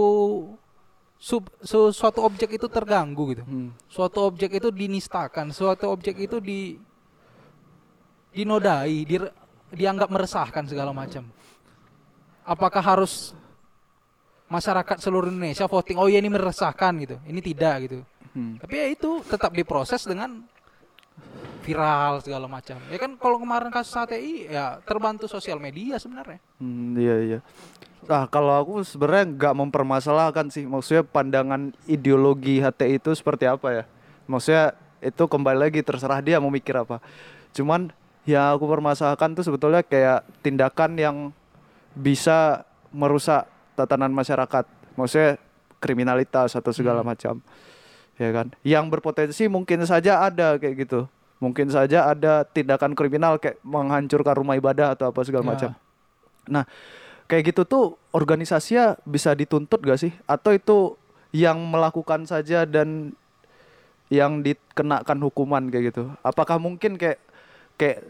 sub su- suatu objek itu terganggu gitu Hmm. suatu objek itu dinistakan suatu objek itu di dinodai dir- dianggap meresahkan segala macam apakah harus masyarakat seluruh Indonesia voting oh ya ini meresahkan gitu ini tidak gitu Hmm. tapi ya itu tetap diproses dengan viral segala macam ya kan kalau kemarin kasus HTI ya terbantu sosial media sebenarnya Hmm, iya iya. Nah kalau aku sebenarnya nggak mempermasalahkan sih, maksudnya pandangan ideologi HTI itu seperti apa ya? Maksudnya itu kembali lagi terserah dia mau mikir apa. Cuman yang aku permasalahkan tuh sebetulnya kayak tindakan yang bisa merusak tatanan masyarakat. Maksudnya kriminalitas atau segala macam. Ya kan? Yang berpotensi mungkin saja ada kayak gitu. Mungkin saja ada tindakan kriminal kayak menghancurkan rumah ibadah atau apa segala Ya. macam. Nah, kayak gitu tuh organisasinya bisa dituntut gak sih? Atau itu yang melakukan saja dan yang dikenakan hukuman kayak gitu? Apakah mungkin kayak kayak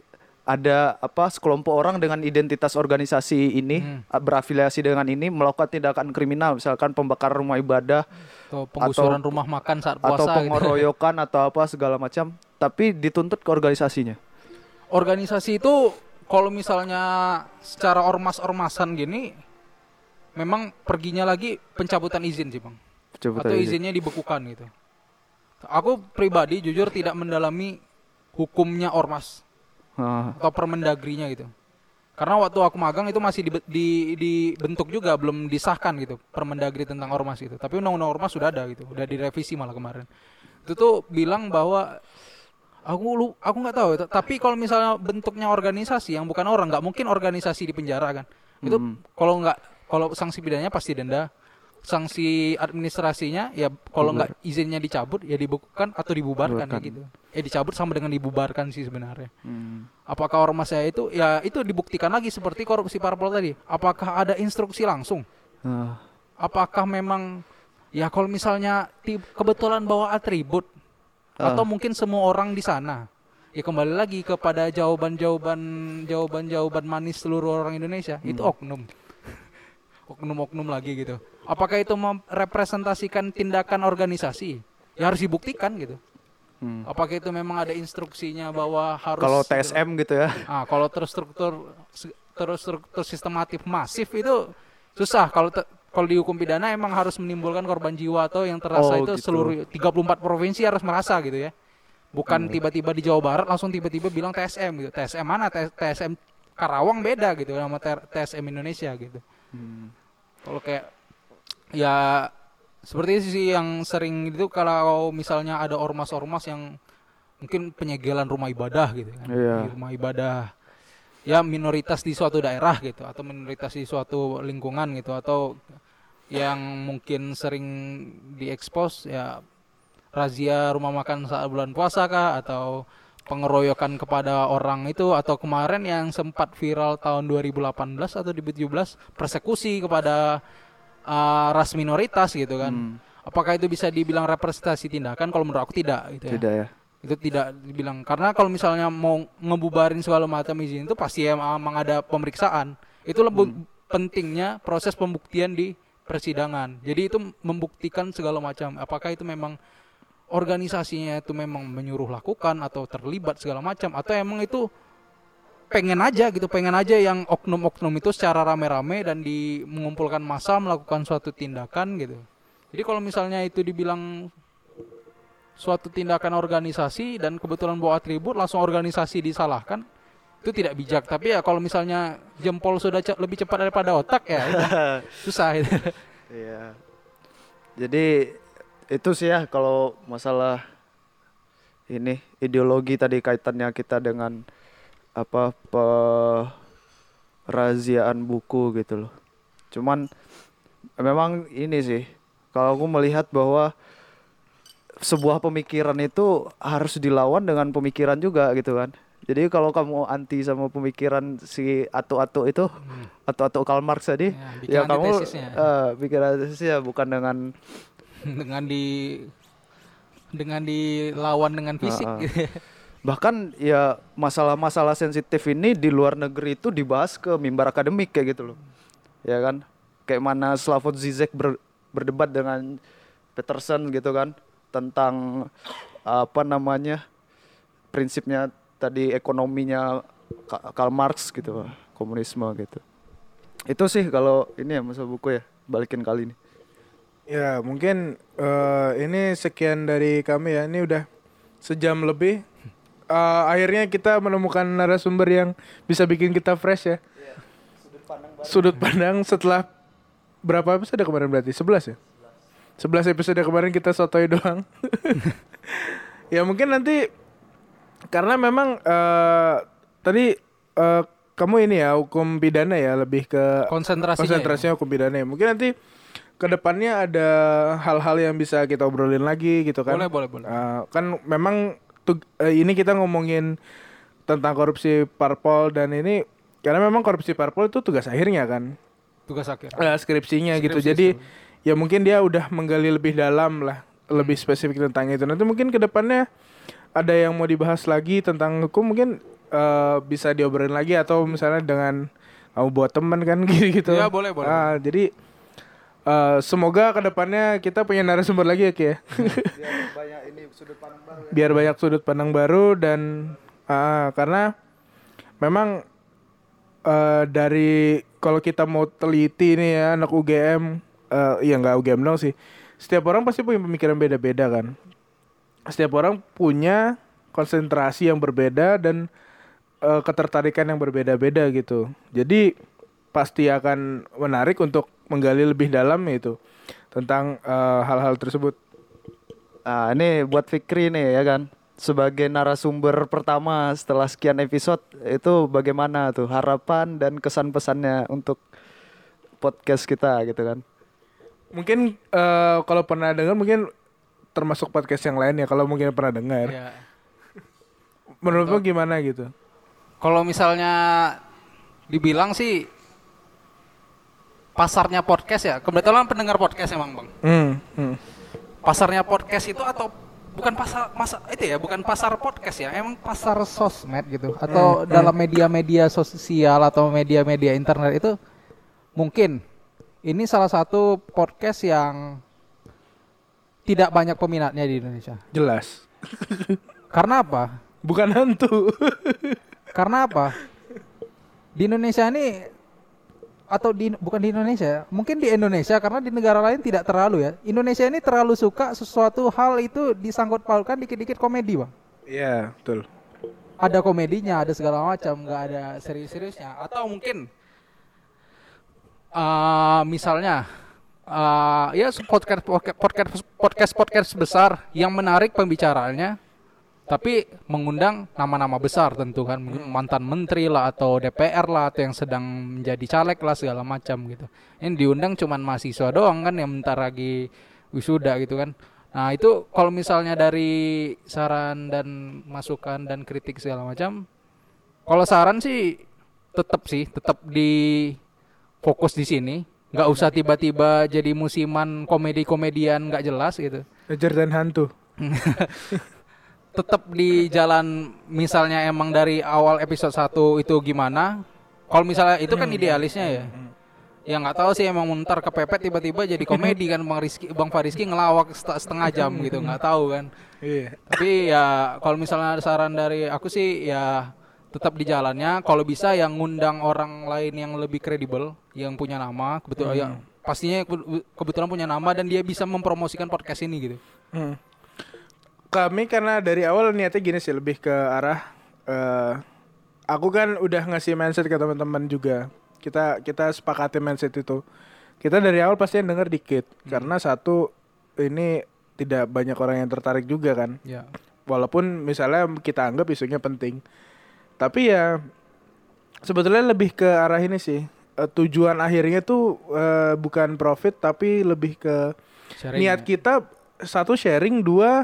ada apa sekelompok orang dengan identitas organisasi ini Hmm. berafiliasi dengan ini melakukan tindakan kriminal misalkan pembakaran rumah ibadah atau penggusuran rumah makan saat atau puasa gitu. atau apa segala macam tapi dituntut ke organisasinya. organisasi itu kalau misalnya secara ormas-ormasan gini memang perginya lagi pencabutan izin sih bang. Coba atau izinnya dibekukan gitu. Aku pribadi jujur tidak mendalami hukumnya ormas Ah, atau permendagrinya gitu. Karena waktu aku magang itu masih dibe- di, dibentuk juga belum disahkan gitu permendagri tentang ormas gitu tapi undang-undang ormas sudah ada gitu udah direvisi malah kemarin. Itu tuh bilang bahwa aku lu aku nggak tahu itu. tapi kalau misalnya bentuknya organisasi yang bukan orang nggak mungkin organisasi di penjara kan? Itu Hmm. kalau nggak kalau sanksi pidananya pasti denda. Sanksi administrasinya ya kalau nggak izinnya dicabut ya dibekukan atau dibubarkan kayak gitu. Eh dicabut sama dengan dibubarkan sih sebenarnya. Hmm. apakah ormas saya itu? Ya itu dibuktikan lagi seperti korupsi parpol tadi. Apakah ada instruksi langsung? Ah, apakah memang ya kalau misalnya kebetulan bawa atribut Ah. atau mungkin semua orang di sana ya kembali lagi kepada jawaban-jawaban jawaban-jawaban manis seluruh orang Indonesia itu Hmm. oknum oknum-oknum lagi gitu apakah itu merepresentasikan tindakan organisasi ya harus dibuktikan gitu hmm. apakah itu memang ada instruksinya bahwa harus Kalau TSM gitu ya. Ah, kalau terstruktur terus struktur sistematif masif itu susah. Kalau kalau dihukum pidana emang harus menimbulkan korban jiwa atau yang terasa Oh, itu gitu. seluruh 34 provinsi harus merasa gitu ya. Bukan tiba-tiba di Jawa Barat langsung tiba-tiba bilang TSM gitu. TSM mana? TSM Karawang beda gitu sama TSM Indonesia gitu. Hmm. Kalau kayak ya seperti sih yang sering itu kalau misalnya ada ormas-ormas yang mungkin penyegelan rumah ibadah gitu kan. Iya. Di rumah ibadah ya minoritas di suatu daerah gitu atau minoritas di suatu lingkungan gitu atau yang mungkin sering diekspos ya razia rumah makan saat bulan puasa kah atau pengeroyokan kepada orang itu atau kemarin yang sempat viral tahun 2018 atau 2017 persekusi kepada uh, ras minoritas gitu kan. Hmm. Apakah itu bisa dibilang representasi tindakan? Kalau menurut aku tidak gitu ya. Tidak ya. Itu tidak dibilang karena kalau misalnya mau ngebubarin segala macam izin itu pasti emang ada pemeriksaan. Itu lebih pentingnya proses pembuktian di persidangan. Jadi itu membuktikan segala macam apakah itu memang organisasinya itu memang menyuruh lakukan atau terlibat segala macam atau emang itu pengen aja gitu pengen aja yang oknum-oknum itu secara rame-rame dan di mengumpulkan massa melakukan suatu tindakan gitu jadi kalau misalnya itu dibilang suatu tindakan organisasi dan kebetulan bawa atribut langsung organisasi disalahkan itu tidak bijak tapi ya kalau misalnya jempol sudah ce- lebih cepat daripada otak ya susah itu Iya. Jadi itu sih ya kalau masalah ini ideologi tadi kaitannya kita dengan apa peraziaan buku gitu loh. Cuman memang ini sih kalau aku melihat bahwa sebuah pemikiran itu harus dilawan dengan pemikiran juga gitu kan. Jadi kalau kamu anti sama pemikiran si atu-atu itu, atu-atu Karl Marx tadi, Ya, ya kamu eh bikin antitesisnya bukan dengan dengan di dengan dilawan dengan fisik ah. gitu. bahkan ya masalah-masalah sensitif ini di luar negeri itu dibahas ke mimbar akademik kayak gitu loh. Ya kan? Kayak mana Slavoj Zizek ber- berdebat dengan Peterson gitu kan tentang apa namanya prinsipnya tadi ekonominya Ka- Karl Marx gitu, komunisme gitu. Itu sih kalau ini ya masa buku ya balikin kali ini. Ya mungkin eh, ini sekian dari kami ya. Ini udah sejam lebih. Eh, akhirnya kita menemukan narasumber yang bisa bikin kita fresh ya. Sudut pandang setelah berapa episode kemarin berarti? 11 ya? 11 episode kemarin kita sotoy doang. ya mungkin nanti karena memang eh, tadi eh, kamu ini ya hukum pidana ya lebih ke Konsentrasinya. konsentrasinya hukum pidana ya. Mungkin nanti ke depannya ada hal-hal yang bisa kita obrolin lagi gitu kan. Boleh, boleh, boleh. Eh, kan memang tug- eh, ini kita ngomongin tentang korupsi parpol dan ini karena memang korupsi parpol itu tugas akhirnya kan Tugas akhir. eh, skripsinya gitu. Skripsi, Jadi ya mungkin dia udah menggali lebih dalam lah, lebih spesifik tentang itu. Nanti mungkin ke depannya ada yang mau dibahas lagi tentang hukum mungkin eh, bisa diobrolin lagi atau misalnya dengan kamu buat teman kan gitu. Ya, boleh, boleh. Ah, jadi eh, semoga ke depannya kita punya narasumber lagi ya Ki ya. Biar banyak ini sudut pandang baru ya. Biar banyak sudut pandang baru dan ah, karena memang eh, dari kalau kita mau teliti nih ya anak UGM eh ya nggak UGM dong sih setiap orang pasti punya pemikiran beda-beda kan setiap orang punya konsentrasi yang berbeda dan eh, ketertarikan yang berbeda-beda gitu jadi pasti akan menarik untuk menggali lebih dalam itu tentang eh, hal-hal tersebut Nah, ini buat Fikri nih ya kan. Sebagai narasumber pertama setelah sekian episode itu bagaimana tuh harapan dan kesan pesannya untuk podcast kita gitu kan. Mungkin eh, kalau pernah dengar mungkin termasuk podcast yang lain ya kalau mungkin pernah dengar. Ya. Menurutmu gimana gitu? Kalau misalnya dibilang sih pasarnya podcast ya. Kebetulan pendengar podcast emang bang. Hmm, hmm. Pasarnya podcast itu atau bukan pasar masa itu ya bukan pasar podcast ya emang pasar sosmed gitu atau dalam media-media sosial atau media-media internet itu mungkin ini salah satu podcast yang tidak banyak peminatnya di Indonesia Jelas. karena apa Bukan hantu. Karena apa? Di Indonesia ini atau di bukan di Indonesia, mungkin di Indonesia karena di negara lain tidak terlalu ya. Indonesia ini terlalu suka sesuatu hal itu disangkut pautkan dikit-dikit komedi, Bang. Iya, betul. Ada komedinya, ada segala macam, nggak ada serius-seriusnya. Atau mungkin eh misalnya eh ya podcast podcast podcast podcast besar yang menarik pembicaraannya tapi mengundang nama-nama besar tentu kan mantan menteri lah atau DPR lah atau yang sedang menjadi caleg lah segala macam gitu. Ini diundang cuman mahasiswa doang kan yang bentar lagi wisuda gitu kan. Nah itu kalau misalnya dari saran dan masukan dan kritik segala macam kalau saran sih tetap sih tetap di fokus di sini nggak usah tiba-tiba jadi musiman komedi-komedian nggak jelas gitu. Ngejar dan hantu. tetap di jalan misalnya emang dari awal episode 1 itu gimana kalau misalnya itu kan idealisnya ya. Ya nggak tahu sih emang ntar kepepet tiba-tiba jadi komedi kan bang Rizky bang Fariski ngelawak set- setengah jam gitu nggak tahu kan. Iya. tapi ya kalau misalnya saran dari aku sih ya tetap di jalannya kalau bisa yang ngundang orang lain yang lebih kredibel yang punya nama kebetulan ya pastinya ke- kebetulan punya nama dan dia bisa mempromosikan podcast ini gitu Hmm. Kami karena dari awal niatnya gini sih lebih ke arah eh aku kan udah ngasih mindset ke teman-teman juga. Kita kita sepakati mindset itu. Kita dari awal pasti yang denger dikit karena satu ini tidak banyak orang yang tertarik juga kan. ya Walaupun misalnya kita anggap isunya penting. Tapi ya sebetulnya lebih ke arah ini sih. Eh, tujuan akhirnya tuh eh, bukan profit tapi lebih ke sharing niat ya. kita satu sharing dua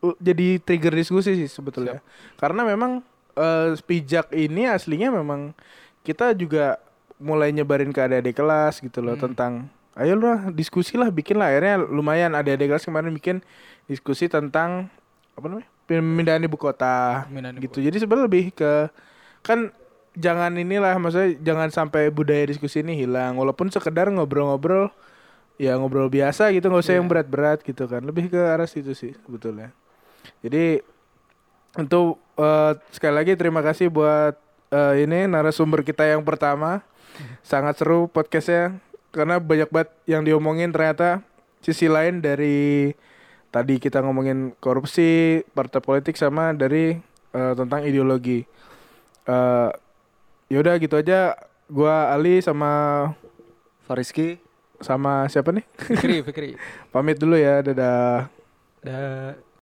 uh, jadi trigger diskusi sih sebetulnya karena memang eh, pijak ini aslinya memang kita juga mulai nyebarin ke adik-adik kelas gitu loh tentang ayo lah diskusi lah bikin lah akhirnya lumayan adik-adik kelas kemarin bikin diskusi tentang apa namanya pemindahan ibu kota Pemindahan ibu gitu. jadi sebenarnya lebih ke kan jangan inilah maksudnya jangan sampai budaya diskusi ini hilang. Walaupun sekedar ngobrol-ngobrol ya ngobrol biasa gitu nggak usah yang berat-berat gitu kan. Lebih ke arah situ sih sebetulnya. Jadi untuk eh, sekali lagi terima kasih buat eh, ini narasumber kita yang pertama. Sangat seru podcastnya karena banyak banget yang diomongin. Ternyata sisi lain dari tadi kita ngomongin korupsi partai politik sama dari eh, tentang ideologi. Eh yaudah gitu aja. Gua Ali sama Fariski. sama siapa nih? Fikri, Fikri. pamit dulu ya dadah. Da-